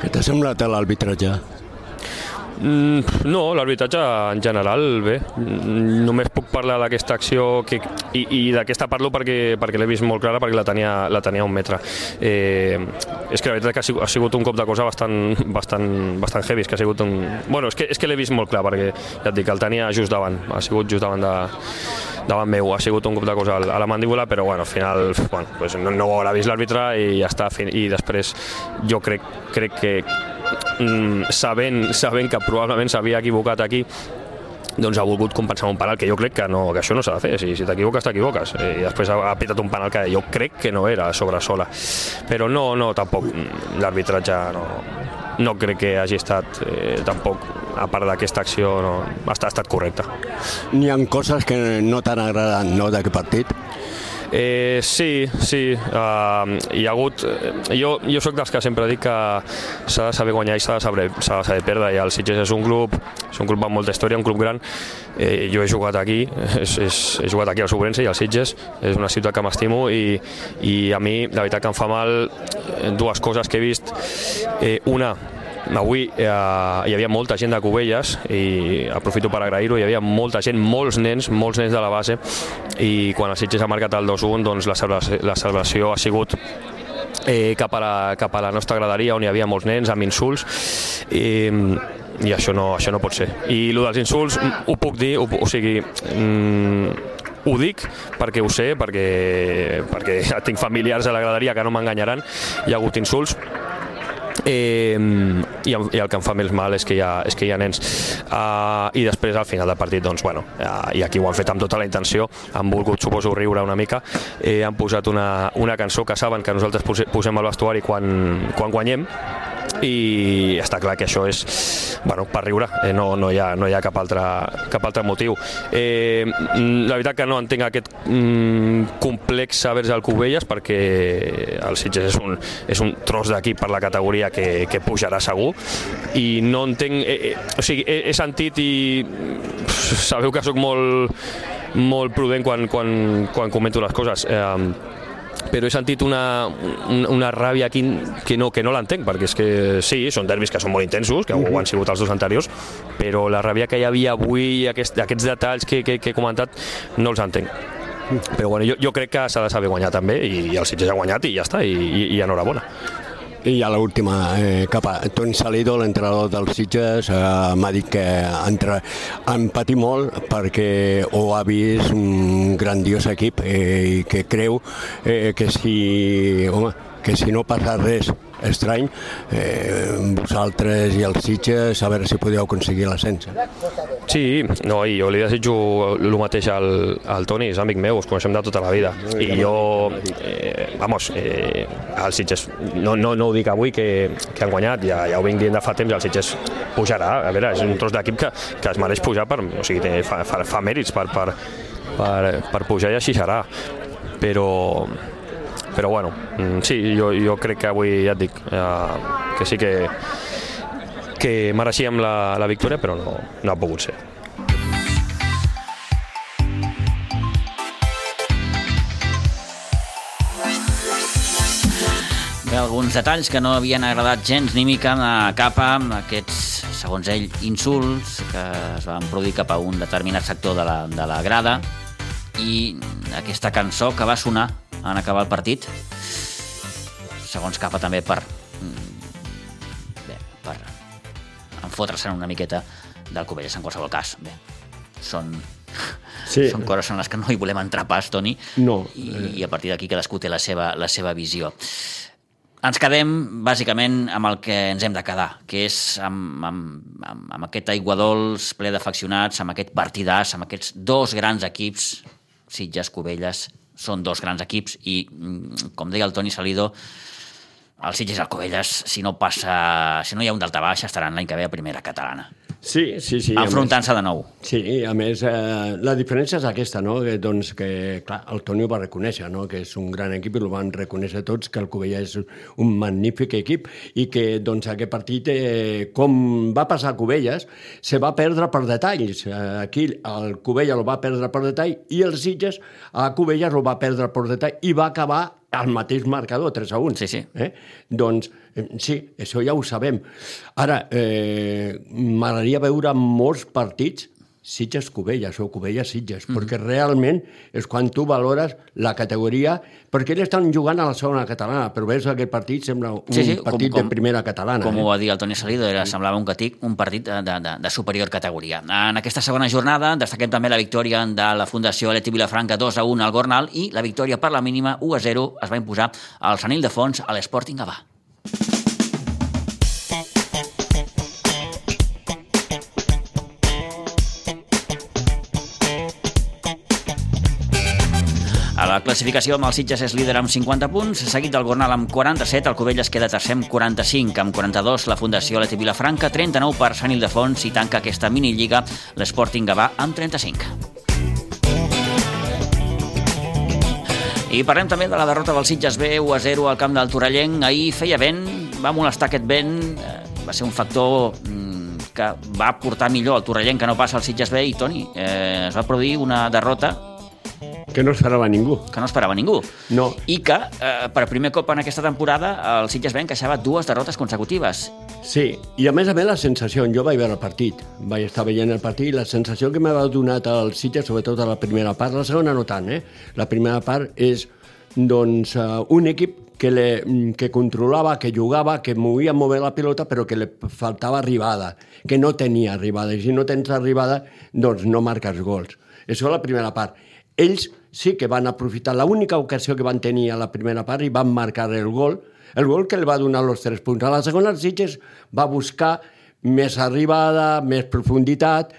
Què t'ha semblat l'arbitratge? Mm, no, l'arbitratge en general, bé. Només puc parlar d'aquesta acció que, i, i d'aquesta parlo perquè, perquè l'he vist molt clara, perquè la tenia, la tenia un metre. Eh, és que la veritat que ha sigut, ha sigut un cop de cosa bastant, bastant, bastant heavy, és que ha sigut un... Bueno, és que, és que l'he vist molt clar, perquè ja et dic, el tenia just davant, ha sigut just davant de, davant meu, ha sigut un cop de cosa a la mandíbula, però bueno, al final bueno, pues no, no ho haurà vist l'àrbitre i ja està, i després jo crec, crec que mm, sabent, sabent que probablement s'havia equivocat aquí doncs ha volgut compensar un penal que jo crec que, no, que això no s'ha de fer, si, si t'equivoques t'equivoques. Eh, i després ha, ha pitat un penal que jo crec que no era sobre sola però no, no, tampoc l'arbitratge no, no crec que hagi estat eh, tampoc a part d'aquesta acció no, ha, estat, ha estat correcta. N'hi ha coses que no t'han agradat no, d'aquest partit? Eh, sí, sí. Uh, hi ha hagut... Eh, jo, jo sóc dels que sempre dic que s'ha de saber guanyar i s'ha de, saber, de saber perdre i el Sitges és un club, és un club amb molta història, un club gran. Eh, jo he jugat aquí, és, és, he jugat aquí al Sobrense i al Sitges, és una ciutat que m'estimo i, i a mi la veritat que em fa mal dues coses que he vist. Eh, una, Avui eh, hi havia molta gent de Cubelles i aprofito per agrair-ho, hi havia molta gent, molts nens, molts nens de la base i quan el Sitges ha marcat el 2-1 doncs la la celebració ha sigut eh, cap, a la, cap a la nostra graderia on hi havia molts nens amb insults i, i això no, això no pot ser. I el dels insults ho puc dir, ho, o sigui, mm, ho dic perquè ho sé, perquè, perquè tinc familiars a la graderia que no m'enganyaran, hi ha hagut insults, eh, i, i el que em fa més mal és que hi ha, és que hi ha nens. Uh, i després al final del partit doncs, bueno, uh, i aquí ho han fet amb tota la intenció han volgut suposo riure una mica eh, han posat una, una cançó que saben que nosaltres posem al vestuari quan, quan guanyem i està clar que això és bueno, per riure, eh, no, no, hi ha, no hi ha cap, altre, cap altre motiu. Eh, la veritat que no entenc aquest mm, complex vers el Cubelles perquè el Sitges és un, és un tros d'equip per la categoria que, que pujarà segur. I no entenc eh, eh, o sigui, he, he sentit i sabeu que sóc molt molt prudent quan, quan, quan comento les coses. Eh, però he sentit una, una, ràbia aquí que no, que no l'entenc, perquè és que sí, són derbis que són molt intensos, que ho han sigut els dos anteriors, però la ràbia que hi havia avui, aquest, aquests detalls que, que, que he comentat, no els entenc. Però bueno, jo, jo crec que s'ha de saber guanyar també, i, i el Sitges ha guanyat i ja està, i, i, i enhorabona. I a l'última eh, capa, Toni Salido, l'entrenador dels Sitges, eh, m'ha dit que entre, han patit molt perquè ho ha vist un grandiós equip eh, i que creu eh, que si, home, que si no passa res estrany, eh, vosaltres i els Sitges, a veure si podeu aconseguir l'ascens. Sí, no, i jo li desitjo el mateix al, al Toni, és amic meu, us coneixem de tota la vida. I jo, eh, vamos, eh, el Sitges, no, no, no ho dic avui que, que han guanyat, ja, ja ho vinc dient de fa temps, el Sitges pujarà, a veure, és un tros d'equip que, que es mereix pujar, per, o sigui, fa, fa, fa mèrits per, per, per, per pujar i així serà. Però, però bueno, mm, sí, jo, jo crec que avui ja et dic eh, que sí que que mereixíem la, la victòria però no, no ha pogut ser. Bé, alguns detalls que no havien agradat gens ni mica a Capa, aquests, segons ell, insults que es van produir cap a un determinat sector de la, de la grada. I aquesta cançó que va sonar en acabar el partit, segons Capa també per bé, per enfotre-se'n una miqueta del Covelles en qualsevol cas. Bé, són, sí. són coses en les que no hi volem entrar pas, Toni, no. i, i a partir d'aquí cadascú té la seva, la seva visió. Ens quedem, bàsicament, amb el que ens hem de quedar, que és amb, amb, amb, amb aquest aiguadols ple d'afeccionats, amb aquest partidàs, amb aquests dos grans equips, Sitges, Covelles, són dos grans equips i, mm, com deia el Toni Salido, el Sitges i el Covelles, si no passa, si no hi ha un delta baixa, estaran l'any que ve a primera catalana. Sí, sí, sí. Enfrontant-se de nou. Sí, a més, eh, la diferència és aquesta, no? Que, doncs, que, clar, el Toni ho va reconèixer, no? Que és un gran equip i ho van reconèixer tots, que el Covella és un magnífic equip i que, doncs, aquest partit, eh, com va passar a Covelles, se va perdre per detalls. Eh, aquí el Covella el va perdre per detall i el Sitges a Covelles el va perdre per detall i va acabar al mateix marcador, 3 a 1. Sí, sí. Eh? Doncs eh, sí, això ja ho sabem. Ara, eh, m'agradaria veure molts partits Sitges Cubelles o Cubelles Sitges, mm -hmm. perquè realment és quan tu valores la categoria, perquè ells estan jugant a la segona catalana, però veus aquest partit sembla un sí, sí, partit com, com, de primera catalana. Com eh? ho va dir el Toni Salido, era, semblava un, catic, un partit de, de, de superior categoria. En aquesta segona jornada destaquem també la victòria de la Fundació Leti Vilafranca 2 a 1 al Gornal i la victòria per la mínima 1 a 0 es va imposar al Sanil de Fons a l'Sporting Gavà. Classificació amb el Sitges és líder amb 50 punts, seguit del Gornal amb 47, el Covelles queda tercer amb 45, amb 42 la Fundació Leti Vilafranca, 39 per Sant Ildefons i tanca aquesta minilliga l'Sporting Gavà amb 35. I parlem també de la derrota del Sitges B 1 a 0 al camp del Torellenc. Ahir feia vent, va molestar aquest vent, eh, va ser un factor mm, que va portar millor el Torrellenc que no passa al Sitges B i Toni, eh, es va produir una derrota que no esperava ningú. Que no esperava ningú. No. I que, eh, per primer cop en aquesta temporada, el Sitges B encaixava dues derrotes consecutives. Sí, i a més a més la sensació, jo vaig veure el partit, vaig estar veient el partit, i la sensació que m'ha donat el Sitges, sobretot a la primera part, la segona no tant, eh? La primera part és, doncs, uh, un equip que, le, que controlava, que jugava, que movia molt bé la pilota, però que li faltava arribada, que no tenia arribada. I si no tens arribada, doncs no marques gols. Això és la primera part. Ells sí que van aprofitar l'única ocasió que van tenir a la primera part i van marcar el gol, el gol que el va donar els tres punts. A la segona, el Sitges va buscar més arribada, més profunditat,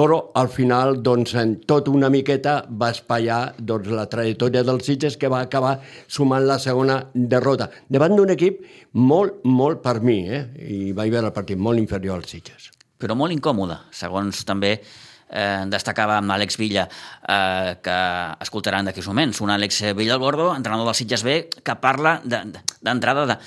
però al final, doncs, en tot una miqueta va espaiar doncs, la trajectòria dels Sitges que va acabar sumant la segona derrota. Davant d'un equip molt, molt per mi, eh? i vaig veure el partit molt inferior als Sitges. Però molt incòmode, segons també eh, destacava amb l'Àlex Villa, eh, que escoltaran d'aquí uns moments, un Àlex Gordo, entrenador del Sitges B, que parla d'entrada de, de,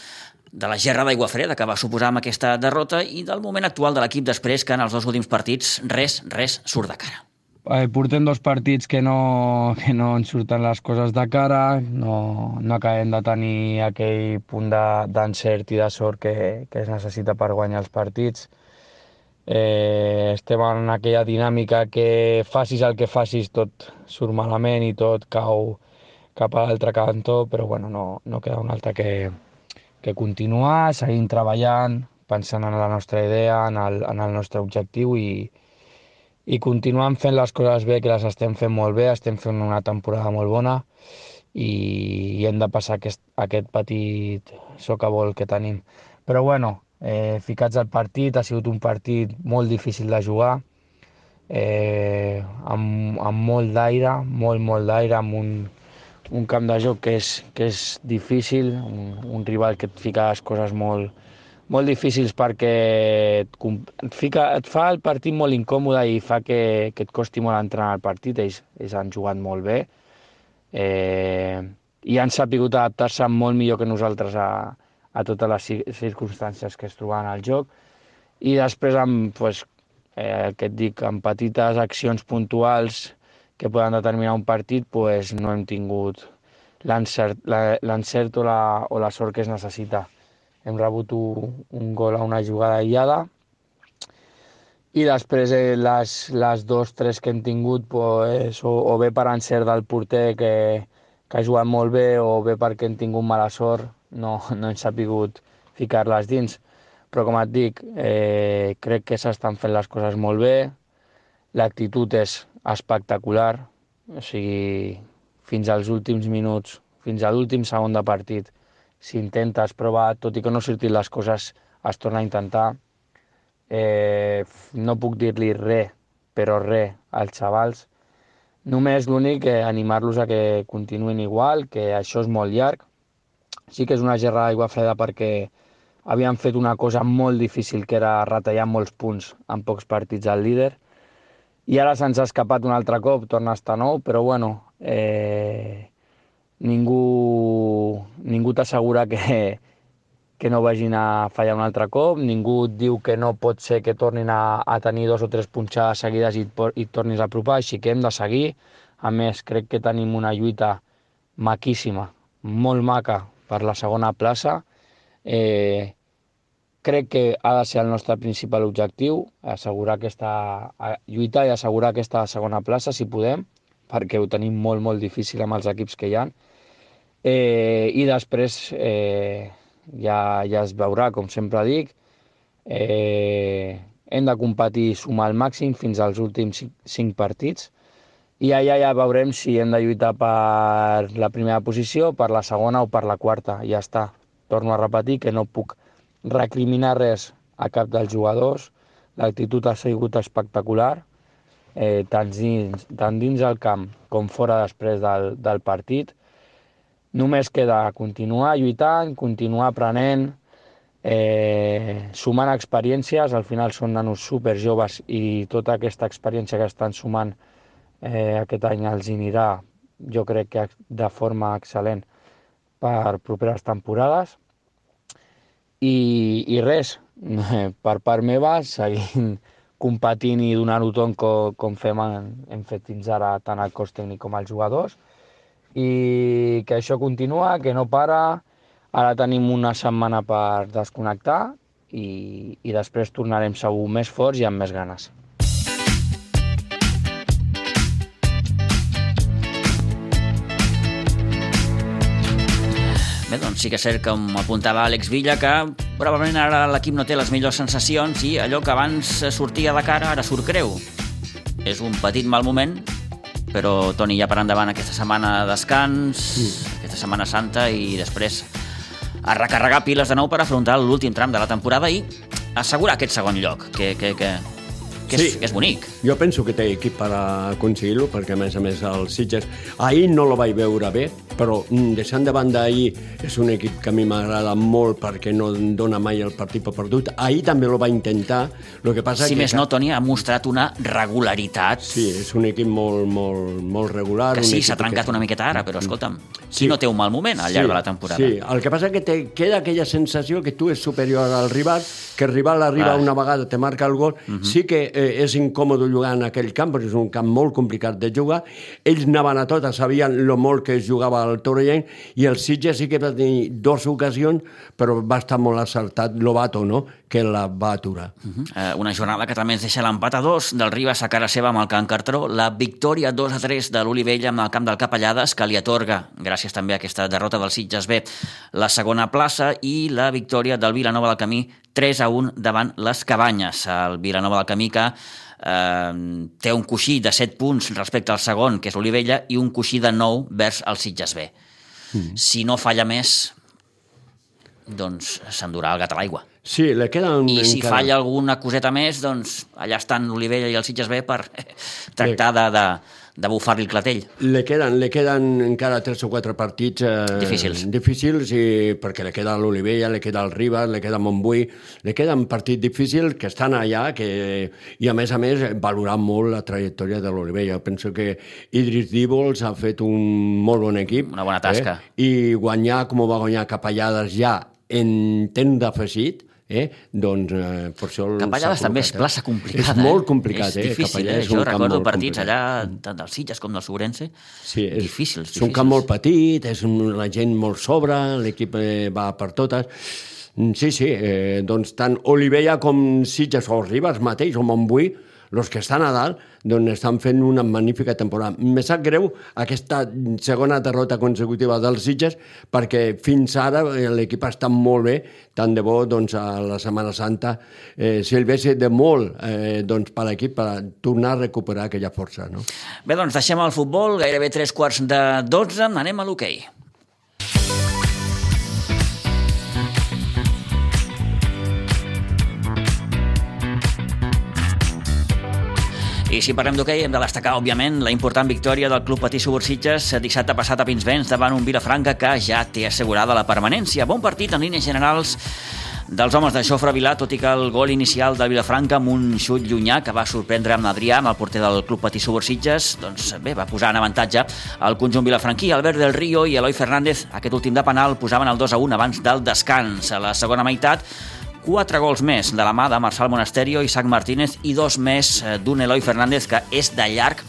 de la gerra d'aigua freda que va suposar amb aquesta derrota i del moment actual de l'equip després que en els dos últims partits res, res surt de cara. Eh, portem dos partits que no, que no ens surten les coses de cara, no, no acabem de tenir aquell punt d'encert i de sort que, que es necessita per guanyar els partits eh, estem en aquella dinàmica que facis el que facis tot surt malament i tot cau cap a l'altre cantó, però bueno, no, no queda un altre que, que continuar, seguint treballant, pensant en la nostra idea, en el, en el nostre objectiu i, i continuant fent les coses bé, que les estem fent molt bé, estem fent una temporada molt bona i, i hem de passar aquest, aquest petit socavol que tenim. Però bueno, eh, ficats al partit, ha sigut un partit molt difícil de jugar, eh, amb, amb molt d'aire, molt, molt d'aire, amb un, un camp de joc que és, que és difícil, un, un rival que et fica les coses molt, molt difícils perquè et, et, fica, et fa el partit molt incòmode i fa que, que et costi molt entrar al partit. Ells, ells han jugat molt bé eh, i han sapigut adaptar-se molt millor que nosaltres a, a totes les circumstàncies que es trobaven al joc i després amb, pues, eh, que et dic, amb petites accions puntuals que poden determinar un partit pues, no hem tingut l'encert o, la, o la sort que es necessita. Hem rebut un, un gol a una jugada aïllada i després eh, les, les dos, tres que hem tingut pues, o, o bé per encert del porter que, que ha jugat molt bé o bé perquè hem tingut mala sort no, no hem sapigut ficar-les dins. Però com et dic, eh, crec que s'estan fent les coses molt bé, l'actitud és espectacular, o sigui, fins als últims minuts, fins a l'últim segon de partit, si intentes provar, tot i que no surtin les coses, es torna a intentar. Eh, no puc dir-li res, però res als xavals. Només l'únic, eh, animar-los a que continuïn igual, que això és molt llarg, Sí que és una gerra d'aigua freda perquè havien fet una cosa molt difícil, que era retallar molts punts en pocs partits al líder, i ara se'ns ha escapat un altre cop, torna a estar nou, però bueno, eh, ningú, ningú t'assegura que, que no vagin a fallar un altre cop, ningú et diu que no pot ser que tornin a, a tenir dos o tres punxades seguides i i tornis a apropar, així que hem de seguir. A més, crec que tenim una lluita maquíssima, molt maca, per la segona plaça. Eh, crec que ha de ser el nostre principal objectiu, assegurar aquesta, lluitar i assegurar aquesta segona plaça, si podem, perquè ho tenim molt, molt difícil amb els equips que hi ha. Eh, I després eh, ja, ja es veurà, com sempre dic, eh, hem de competir sumar al màxim fins als últims cinc partits i allà ja veurem si hem de lluitar per la primera posició, per la segona o per la quarta. Ja està. Torno a repetir que no puc recriminar res a cap dels jugadors. L'actitud ha sigut espectacular, eh, tant, dins, tant dins el camp com fora després del, del partit. Només queda continuar lluitant, continuar aprenent, eh, sumant experiències. Al final són nanos super joves i tota aquesta experiència que estan sumant eh, aquest any els anirà, jo crec que de forma excel·lent per properes temporades. I, i res, per part meva, seguint competint i donant-ho tot com, com fem, hem fet fins ara tant el cos tècnic com els jugadors i que això continua, que no para, ara tenim una setmana per desconnectar i, i després tornarem segur més forts i amb més ganes. Bé, doncs sí que és cert, com apuntava Àlex Villa, que probablement ara l'equip no té les millors sensacions i allò que abans sortia de cara ara surt creu. És un petit mal moment, però Toni ja per endavant aquesta setmana de descans, mm. aquesta setmana santa i després a recarregar piles de nou per afrontar l'últim tram de la temporada i assegurar aquest segon lloc, que, que, que, que, és, sí. que és bonic. Jo penso que té equip per aconseguir-lo, perquè a més a més el Sitges ahir no lo vaig veure bé, però mm, deixant de banda ahir és un equip que a mi m'agrada molt perquè no dona mai el partit per perdut. Ahir també lo va intentar, el que passa si que... més no, Toni, ha mostrat una regularitat. Sí, és un equip molt, molt, molt regular. Que sí, s'ha trencat que... una miqueta ara, però escolta'm, sí. no té un mal moment al llarg sí, de la temporada. Sí, el que passa que te queda aquella sensació que tu és superior al rival, que el rival arriba ah. una vegada, te marca el gol, uh mhm. -huh. sí que eh, és incòmode jugar en aquell camp, perquè és un camp molt complicat de jugar. Ells anaven a tot, sabien lo molt que es jugava al Torrent i el Sitges sí que va tenir dues ocasions, però va estar molt acertat Lobato, no?, que la va aturar. Uh -huh. uh, una jornada que també ens deixa l'empat a dos del Ribas a cara seva amb el Can Cartró, la victòria 2 a 3 de l'Olivella amb el camp del Capellades, que li atorga, gràcies també a aquesta derrota del Sitges B, la segona plaça i la victòria del Vilanova del Camí 3 a 1 davant les Cabanyes. El Vilanova del Camí que eh, té un coixí de 7 punts respecte al segon, que és l'Olivella, i un coixí de 9 vers el Sitges B. Mm. Si no falla més, doncs s'endurà el gat a l'aigua. Sí, le queda un... I si encara... falla alguna coseta més, doncs allà estan l'Olivella i el Sitges B per tractar de, de, de bufar-li el clatell. Le queden, le queden encara tres o quatre partits eh, difícils. difícils i perquè le queda l'Olivella, le queda el Ribas, le queda Montbui, le queden partits difícils que estan allà que, i a més a més valorar molt la trajectòria de l'Olivella. Penso que Idris Díbols ha fet un molt bon equip. Una bona tasca. Eh? I guanyar com va guanyar Capellades ja en temps d'afegit, eh? doncs eh, per això... Capellades també és plaça eh? complicada. És molt complicat, eh? És difícil, eh? És jo recordo partits complicat. allà, tant del Sitges com del Sobrense, sí, és, difícils, difícils. És un camp molt petit, és un, la gent molt sobre, l'equip eh, va per totes... Mm, sí, sí, eh, doncs tant Olivella com Sitges o Ribas mateix o Montbui, els que estan a dalt doncs estan fent una magnífica temporada. Me sap greu aquesta segona derrota consecutiva dels Sitges perquè fins ara eh, l'equip està molt bé, tant de bo doncs, a la Setmana Santa eh, serveixi de molt eh, doncs, per l'equip per tornar a recuperar aquella força. No? Bé, doncs deixem el futbol, gairebé tres quarts de dotze, anem a l'hoquei. Okay. I si parlem d'hoquei, hem de destacar, òbviament, la important victòria del Club Patí Subursitges dissabte passat a Pinsbens davant un Vilafranca que ja té assegurada la permanència. Bon partit en línies generals dels homes de Xofre Vilà, tot i que el gol inicial del Vilafranca amb un xut llunyà que va sorprendre amb Adrià, amb el porter del Club Patí Subursitges, doncs bé, va posar en avantatge el conjunt vilafranquí. Albert del Río i Eloi Fernández, aquest últim de penal, posaven el 2 a 1 abans del descans. A la segona meitat, quatre gols més de la mà de Marçal Monasterio i Sac Martínez i dos més eh, d'un Eloi Fernández que és de llarg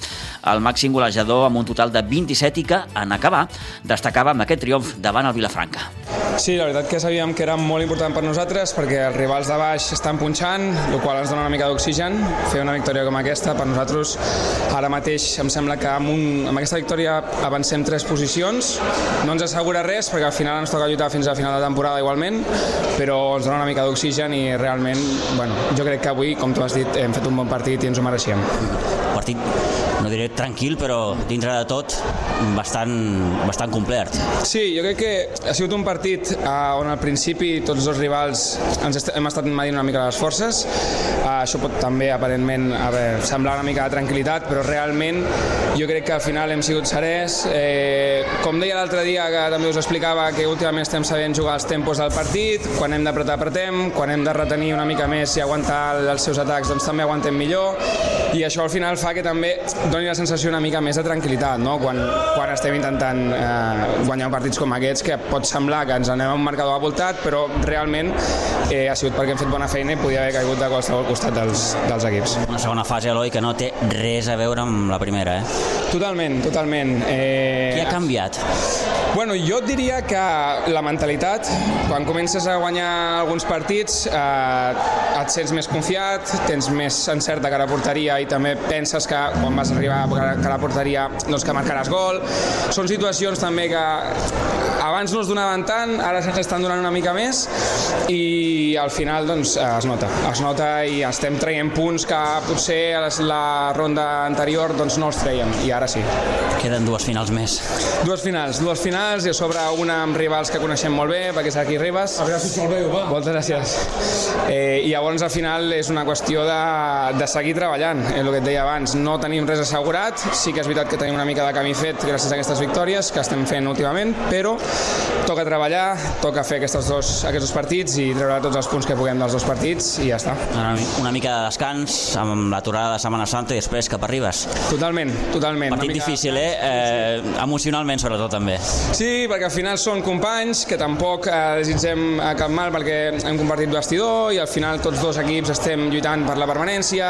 el màxim golejador amb un total de 27 i que en acabar destacava amb aquest triomf davant el Vilafranca. Sí, la veritat que sabíem que era molt important per nosaltres perquè els rivals de baix estan punxant, el qual ens dona una mica d'oxigen. Fer una victòria com aquesta per nosaltres ara mateix em sembla que amb, un, amb aquesta victòria avancem tres posicions. No ens assegura res perquè al final ens toca lluitar fins a final de temporada igualment, però ens dona una mica d'oxigen i realment, bueno, jo crec que avui, com tu has dit, hem fet un bon partit i ens ho mereixíem. Partit, no diré tranquil, però dintre de tot bastant, bastant complet. Sí, jo crec que ha sigut un partit uh, on al principi tots els rivals ens est hem estat medint una mica les forces. Uh, això pot també aparentment haver, semblar una mica de tranquil·litat, però realment jo crec que al final hem sigut serès. Eh, com deia l'altre dia, que també us explicava que últimament estem sabent jugar els tempos del partit, quan hem d'apretar apretem, quan hem de retenir una mica més i aguantar els seus atacs doncs també aguantem millor i això al final fa que també doni la sensació una mica més de tranquil·litat no? quan, quan estem intentant eh, guanyar partits com aquests que pot semblar que ens anem a un marcador voltat però realment eh, ha sigut perquè hem fet bona feina i podia haver caigut de qualsevol costat dels, dels equips. Una segona fase, Eloi, que no té res a veure amb la primera, eh? Totalment, totalment. Eh... Què ha canviat? Bueno, jo et diria que la mentalitat, quan comences a guanyar alguns partits, eh, et sents més confiat, tens més encert de cara a porteria i també penses que quan vas arribar a cara a porteria doncs que marcaràs gol. Són situacions també que abans no es donaven tant, ara se'ns estan donant una mica més i al final doncs es nota, es nota i estem traient punts que potser a la ronda anterior doncs no els traiem i ara sí. Queden dues finals més. Dues finals, dues finals i a sobre una amb rivals que coneixem molt bé, perquè és aquí Ribes. A veure si molt bé, va. Moltes gràcies. Eh, I llavors al final és una qüestió de, de seguir treballant, és el que et deia abans. No tenim res assegurat, sí que és veritat que tenim una mica de camí fet gràcies a aquestes victòries que estem fent últimament, però toca treballar, toca fer aquests dos, aquests dos partits i treure tots els punts que puguem dels dos partits i ja està. Una, una mica de descans amb l'aturada de Setmana Santa i després cap a Ribes. Totalment, totalment. Partit mica... difícil, eh? eh? Emocionalment, sobretot, també. Sí, perquè al final són companys que tampoc eh, desitgem eh, cap mal perquè hem compartit vestidor i al final tots dos equips estem lluitant per la permanència.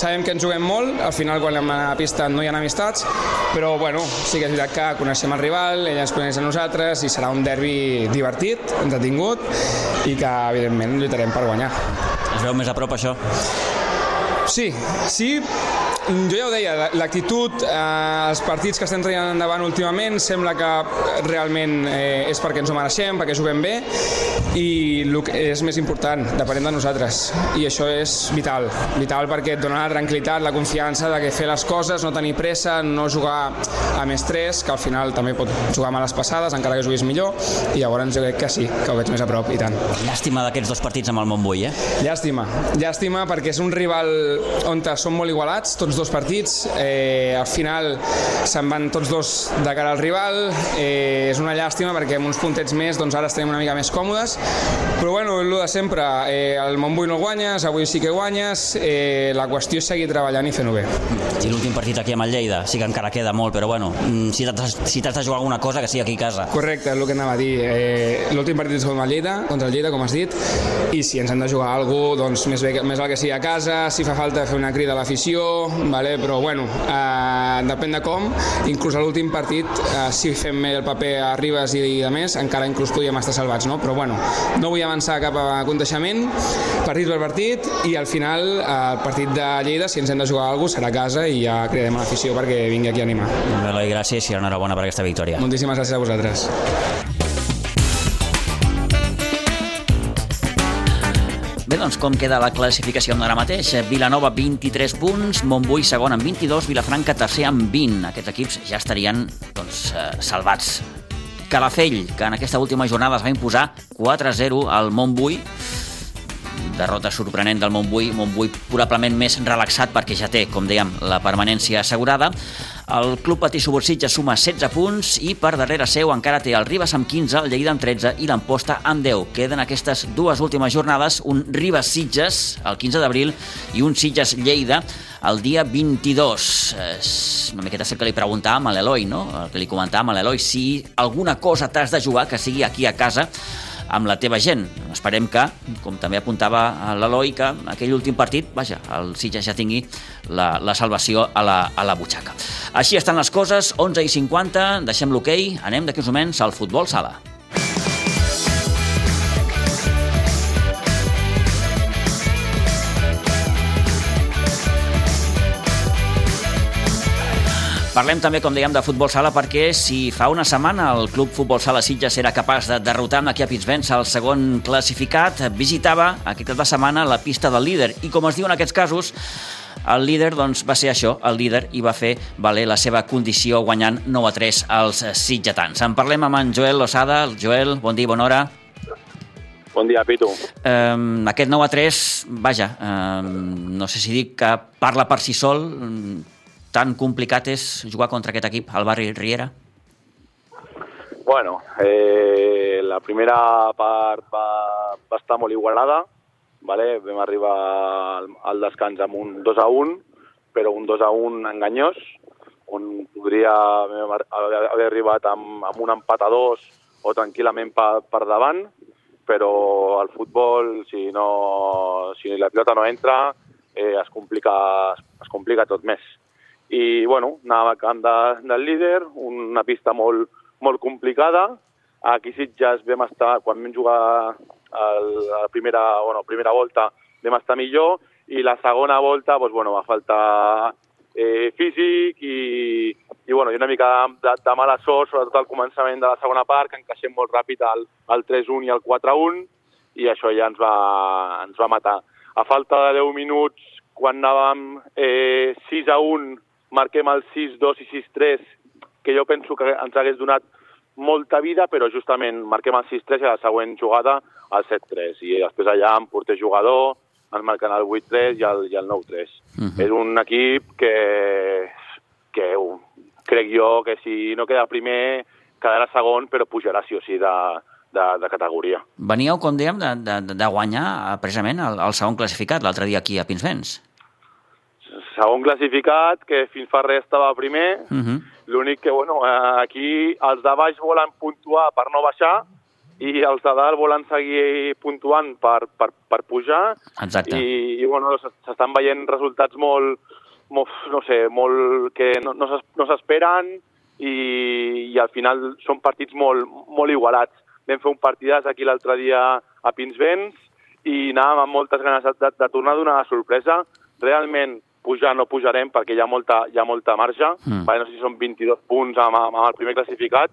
Sabem que ens juguem molt, al final quan anem a la pista no hi ha amistats, però bueno, sí que és veritat que coneixem el rival, ell ens coneix a nosaltres i serà un derbi divertit, entretingut i que evidentment lluitarem per guanyar. Es veu més a prop això? Sí, sí, jo ja ho deia, l'actitud, eh, els partits que estem traient endavant últimament sembla que realment eh, és perquè ens ho mereixem, perquè juguem bé i el que és més important, depenem de nosaltres i això és vital, vital perquè et dona la tranquil·litat, la confiança de que fer les coses, no tenir pressa, no jugar amb estrès, que al final també pot jugar a les passades, encara que juguis millor i llavors jo crec que sí, que ho veig més a prop i tant. Llàstima d'aquests dos partits amb el Montbui, eh? Llàstima, llàstima perquè és un rival on són molt igualats, tots dos partits, eh, al final se'n van tots dos de cara al rival, eh, és una llàstima perquè amb uns puntets més doncs ara estem una mica més còmodes, però bueno, el de sempre, eh, el Montbui no guanyes, avui sí que guanyes, eh, la qüestió és seguir treballant i fent-ho bé. I l'últim partit aquí amb el Lleida, sí que encara queda molt, però bueno, mm, si t'has si de jugar alguna cosa, que sigui aquí a casa. Correcte, és el que anava a dir. Eh, l'últim partit és contra el Lleida, contra el Lleida, com has dit, i si ens hem de jugar alguna cosa, doncs més, bé, més val que sigui a casa, si fa falta fer una crida a l'afició, vale? però bueno, eh, depèn de com, inclús a l'últim partit, eh, si fem el paper a Ribes i, i de més, encara inclús podíem estar salvats, no? però bueno, no vull avançar cap a aconteixement, partit per partit, i al final eh, el partit de Lleida, si ens hem de jugar alguna cosa, serà a casa i ja a l'afició perquè vingui aquí a animar. Eloi, gràcies i enhorabona per aquesta victòria. Moltíssimes gràcies a vosaltres. Bé, doncs com queda la classificació ara mateix? Vilanova 23 punts, Montbui segon amb 22, Vilafranca tercer amb 20. Aquests equips ja estarien doncs, eh, salvats. Calafell, que en aquesta última jornada es va imposar 4-0 al Montbui, derrota sorprenent del Montbui, Montbui probablement més relaxat perquè ja té, com dèiem, la permanència assegurada. El Club Patí Subursitja suma 16 punts i per darrere seu encara té el Ribas amb 15, el Lleida amb 13 i l'Amposta amb 10. Queden aquestes dues últimes jornades un Ribas Sitges el 15 d'abril i un Sitges Lleida el dia 22. És una miqueta el que li preguntàvem a l'Eloi, no? El que li comentàvem a l'Eloi, si alguna cosa t'has de jugar que sigui aquí a casa amb la teva gent. Esperem que, com també apuntava l'Eloi, que aquell últim partit, vaja, el Sitges ja tingui la, la salvació a la, a la butxaca. Així estan les coses, 11 i 50, deixem l'hoquei, anem d'aquí uns moments al futbol sala. Parlem també, com dèiem, de futbol sala perquè si fa una setmana el Club Futbol Sala Sitges era capaç de derrotar amb aquí a Pinsbens el segon classificat, visitava aquesta setmana la pista del líder i com es diu en aquests casos, el líder doncs, va ser això, el líder, i va fer valer la seva condició guanyant 9 a 3 als sitgetans. En parlem amb en Joel Losada. Joel, bon dia, bona hora. Bon dia, Pitu. Um, aquest 9 a 3, vaja, um, no sé si dic que parla per si sol, tan complicat és jugar contra aquest equip al barri Riera? Bueno, eh, la primera part va, va estar molt igualada, vale? vam arribar al, al descans amb un 2 a 1, però un 2 a 1 enganyós, on podria haver, arribat amb, amb un empat a dos o tranquil·lament per, per davant, però el futbol, si, no, si la pilota no entra, eh, es, complica, es complica tot més i bueno, anàvem a camp de, del líder, una pista molt, molt complicada. Aquí Sitges vam estar, quan vam jugar el, la primera, bueno, primera volta, vam estar millor i la segona volta doncs, bueno, va faltar eh, físic i, i, bueno, i una mica de, de mala sort, sobretot al començament de la segona part, que encaixem molt ràpid al, al 3-1 i al 4-1 i això ja ens va, ens va matar. A falta de 10 minuts, quan anàvem eh, 6 a 1 marquem el 6-2 i 6-3, que jo penso que ens hagués donat molta vida, però justament marquem el 6-3 i a la següent jugada el 7-3. I després allà amb porter jugador, ens marquen el 8-3 i el, i el 9-3. Uh -huh. És un equip que, que crec jo que si no queda primer quedarà segon, però pujarà sí o sí de, de, de categoria. Veníeu, com dèiem, de, de, de guanyar precisament el, el segon classificat l'altre dia aquí a Pinsbens segon classificat, que fins fa res estava primer. Uh -huh. L'únic que, bueno, eh, aquí els de baix volen puntuar per no baixar i els de dalt volen seguir puntuant per, per, per pujar. Exacte. I, i bueno, s'estan veient resultats molt, molt, no sé, molt, que no, no s'esperen i, i al final són partits molt, molt igualats. Vam fer un partidàs aquí l'altre dia a Pinsbens i anàvem amb moltes ganes de, de, de tornar a donar la sorpresa. Realment, pujar no pujarem perquè hi ha molta, hi ha molta marge, mm. vale, no sé si són 22 punts amb, amb el primer classificat,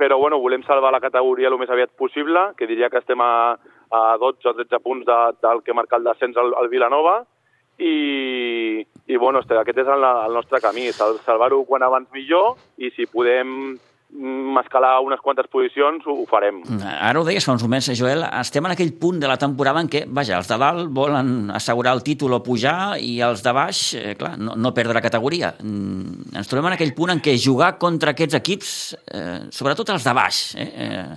però bueno, volem salvar la categoria el més aviat possible, que diria que estem a, a 12 o 13 punts de, del que marca el descens al, al Vilanova, i, i bueno, aquest és el, el nostre camí, salvar-ho quan abans millor, i si podem escalar unes quantes posicions, ho, farem. Ara ho deies fa uns moments, Joel, estem en aquell punt de la temporada en què, vaja, els de dalt volen assegurar el títol o pujar i els de baix, eh, clar, no, no perdre categoria. Mm, ens trobem en aquell punt en què jugar contra aquests equips, eh, sobretot els de baix, eh, eh,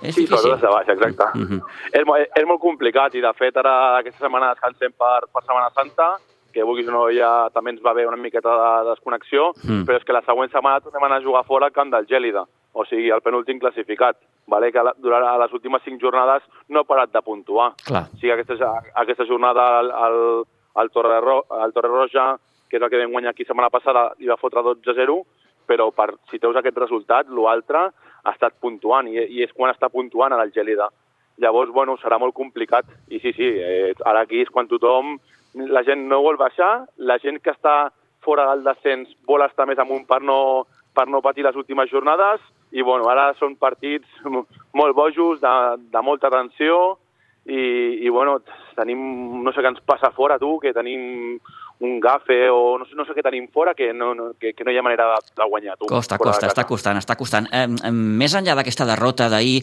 és sí, difícil. sobretot els de baix, exacte. Uh -huh. és, és molt complicat i, de fet, ara aquesta setmana descansem per, per Setmana Santa que vulguis o no ja també ens va haver una miqueta de desconnexió, mm. però és que la següent setmana tornem a anar a jugar fora al camp del Gèlida, o sigui, el penúltim classificat, vale? que durant les últimes cinc jornades no ha parat de puntuar. Clar. O sigui, aquesta, aquesta jornada al, al, al, Torre Ro, al Torre Roja, que és el que vam guanyar aquí setmana passada, li va fotre 12-0, però per, si treus aquest resultat, l'altre ha estat puntuant, i, i és quan està puntuant a l'Algèlida. Llavors, bueno, serà molt complicat. I sí, sí, eh, ara aquí és quan tothom la gent no vol baixar, la gent que està fora del descens vol estar més amunt per no, per no patir les últimes jornades i bueno, ara són partits molt bojos, de, de molta tensió i, i bueno, tenim, no sé què ens passa fora tu, que tenim un gafe o no sé, no sé què tenim fora que no, no, que, que no hi ha manera de, de guanyar tu. Costa, costa, està costant, està costant. Eh, eh, més enllà d'aquesta derrota d'ahir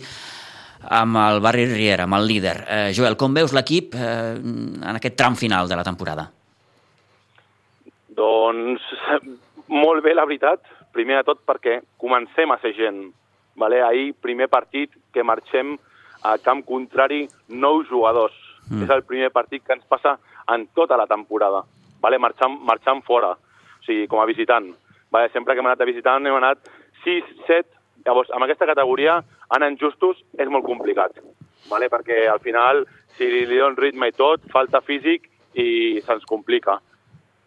amb el Barri Riera, amb el líder. Eh, Joel, com veus l'equip eh, en aquest tram final de la temporada? Doncs molt bé, la veritat. Primer de tot perquè comencem a ser gent. Vale? Ahir, primer partit que marxem a camp contrari nou jugadors. Mm. És el primer partit que ens passa en tota la temporada. Vale? Marxant, marxant fora, o sigui, com a visitant. Vale? Sempre que hem anat a visitant hem anat 6, 7, Llavors, amb aquesta categoria, en justos és molt complicat, vale? perquè al final, si li donen ritme i tot, falta físic i se'ns complica.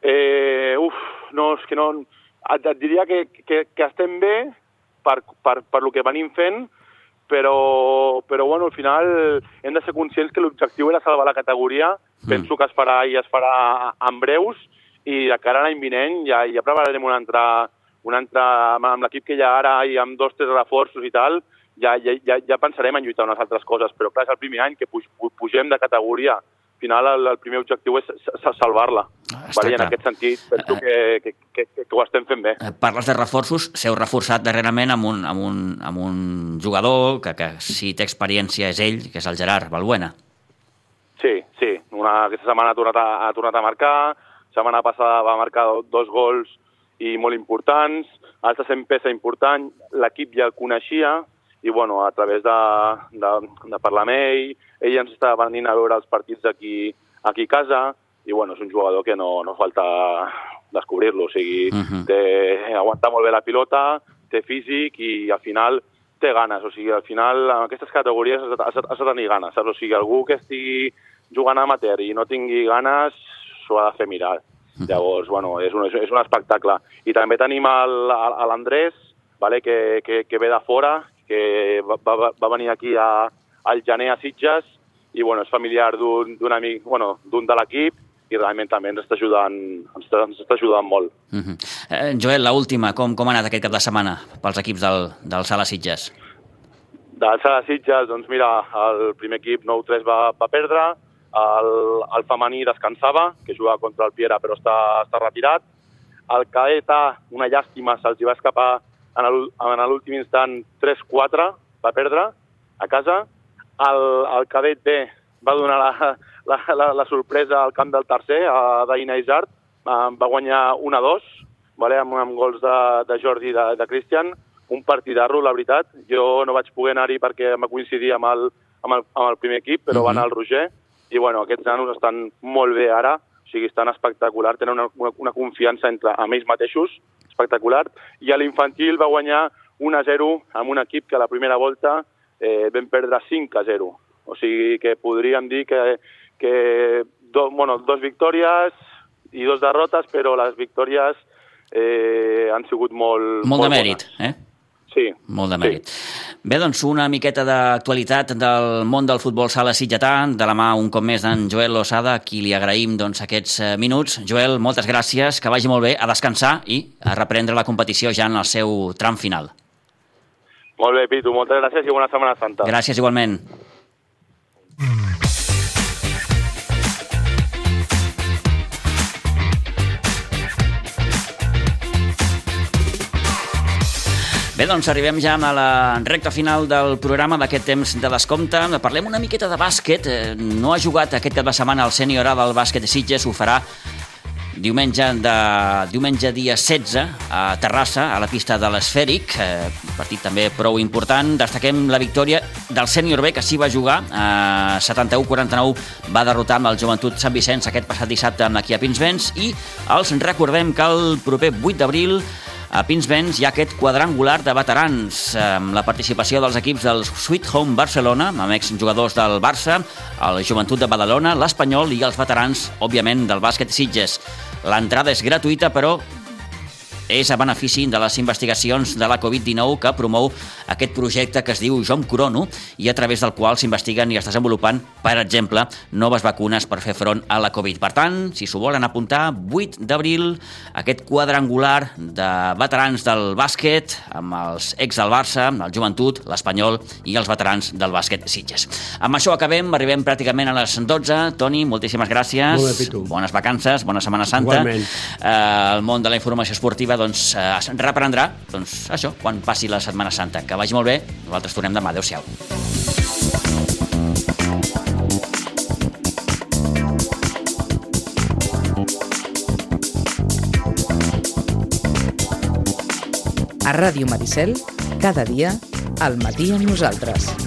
Eh, uf, no, és que no... Et, et diria que, que, que estem bé per, per, per lo que venim fent, però, però bueno, al final hem de ser conscients que l'objectiu era salvar la categoria. Mm. Penso que es farà i es farà en breus i de cara a l'any vinent ja, ja prepararem una altra, un altre, amb, amb l'equip que hi ha ara i amb dos, tres reforços i tal, ja, ja, ja, ja pensarem en lluitar unes altres coses, però clar, és el primer any que puj, pugem de categoria. Al final el, el primer objectiu és salvar-la. Ah, vale? En aquest sentit penso que, que, que, que, que ho estem fent bé. Eh, Parles de reforços, s'heu reforçat darrerament amb un, amb un, amb un jugador que, que si té experiència és ell, que és el Gerard Balbuena. Sí, sí. Una, aquesta setmana ha tornat a, ha tornat a marcar, setmana passada va marcar dos gols i molt importants, estat sent peça important, l'equip ja el coneixia, i bueno, a través de, de, de parlar amb ell, ell ens està venint a veure els partits aquí, aquí a casa, i bueno, és un jugador que no, no falta descobrir-lo, o sigui, uh -huh. té, aguanta molt bé la pilota, té físic i al final té ganes, o sigui, al final en aquestes categories has de, has de, has de tenir ganes, saps? O sigui, algú que estigui jugant amateur i no tingui ganes s'ho ha de fer mirar. Llavors, bueno, és un, és un espectacle. I també tenim l'Andrés, vale, que, que, que ve de fora, que va, va, va venir aquí a, al gener a Sitges, i bueno, és familiar d'un amic, bueno, d'un de l'equip, i realment també ens està ajudant, ens està, ens està ajudant molt. Uh -huh. eh, Joel, la última, com, com ha anat aquest cap de setmana pels equips del, del Sala Sitges? D'alça de Sitges, doncs mira, el primer equip 9-3 va, va perdre, el, el femení descansava, que jugava contra el Piera però està, està retirat, el cadet A, una llàstima, se'ls va escapar en l'ú- en l'últim instant 3-4, va perdre a casa, el, el cadet B va donar la, la, la, la sorpresa al camp del tercer, a Daina Isart, va guanyar 1-2, vale, amb, amb gols de, de Jordi i de, de Cristian, un partidarro, la veritat. Jo no vaig poder anar-hi perquè em va coincidir amb el, amb el, amb el primer equip, però Mhm. va anar el Roger, i bueno, aquests nanos estan molt bé ara, sigui, estan espectacular, tenen una, una, una confiança entre amb ells mateixos, espectacular, i a l'infantil va guanyar 1-0 amb un equip que a la primera volta eh, vam perdre 5-0. O sigui que podríem dir que, que do, bueno, dos victòries i dos derrotes, però les victòries eh, han sigut molt, Molt de molt mèrit, bones. eh? Sí. Molt de mèrit. Bé, doncs una miqueta d'actualitat del món del futbol sala sitgetà, de la mà un cop més d'en Joel Lozada, a qui li agraïm doncs, aquests eh, minuts. Joel, moltes gràcies, que vagi molt bé, a descansar i a reprendre la competició ja en el seu tram final. Molt bé, Pitu, moltes gràcies i bona Setmana Santa. Gràcies igualment. Bé, doncs arribem ja a la recta final del programa d'aquest temps de descompte. Parlem una miqueta de bàsquet. Eh, No ha jugat aquest cap de setmana el sènior A del bàsquet de Sitges, ho farà diumenge, de, diumenge dia 16 a Terrassa, a la pista de l'Esfèric, eh, partit també prou important. Destaquem la victòria del sènior B, que s'hi va jugar, eh, 71-49 va derrotar amb el Joventut Sant Vicenç aquest passat dissabte amb l'equip a Pinsbens i els recordem que el proper 8 d'abril a Pinsbens hi ha aquest quadrangular de veterans amb la participació dels equips del Sweet Home Barcelona, amb exjugadors del Barça, el Joventut de Badalona, l'Espanyol i els veterans, òbviament, del bàsquet Sitges. L'entrada és gratuïta, però és a benefici de les investigacions de la Covid-19 que promou aquest projecte que es diu Jom Crono i a través del qual s'investiguen i es desenvolupen, per exemple, noves vacunes per fer front a la Covid. Per tant, si s'ho volen apuntar, 8 d'abril, aquest quadrangular de veterans del bàsquet amb els ex del Barça, el Joventut, l'Espanyol i els veterans del bàsquet Sitges. Amb això acabem, arribem pràcticament a les 12. Toni, moltíssimes gràcies. Molt bé, Pitu. Bones vacances, bona Setmana Santa. Igualment. Eh, el món de la informació esportiva doncs, eh, es reprendrà doncs, això, quan passi la Setmana Santa. Que vagi molt bé, nosaltres tornem demà. Adéu-siau. A Ràdio Maricel, cada dia, al matí amb nosaltres.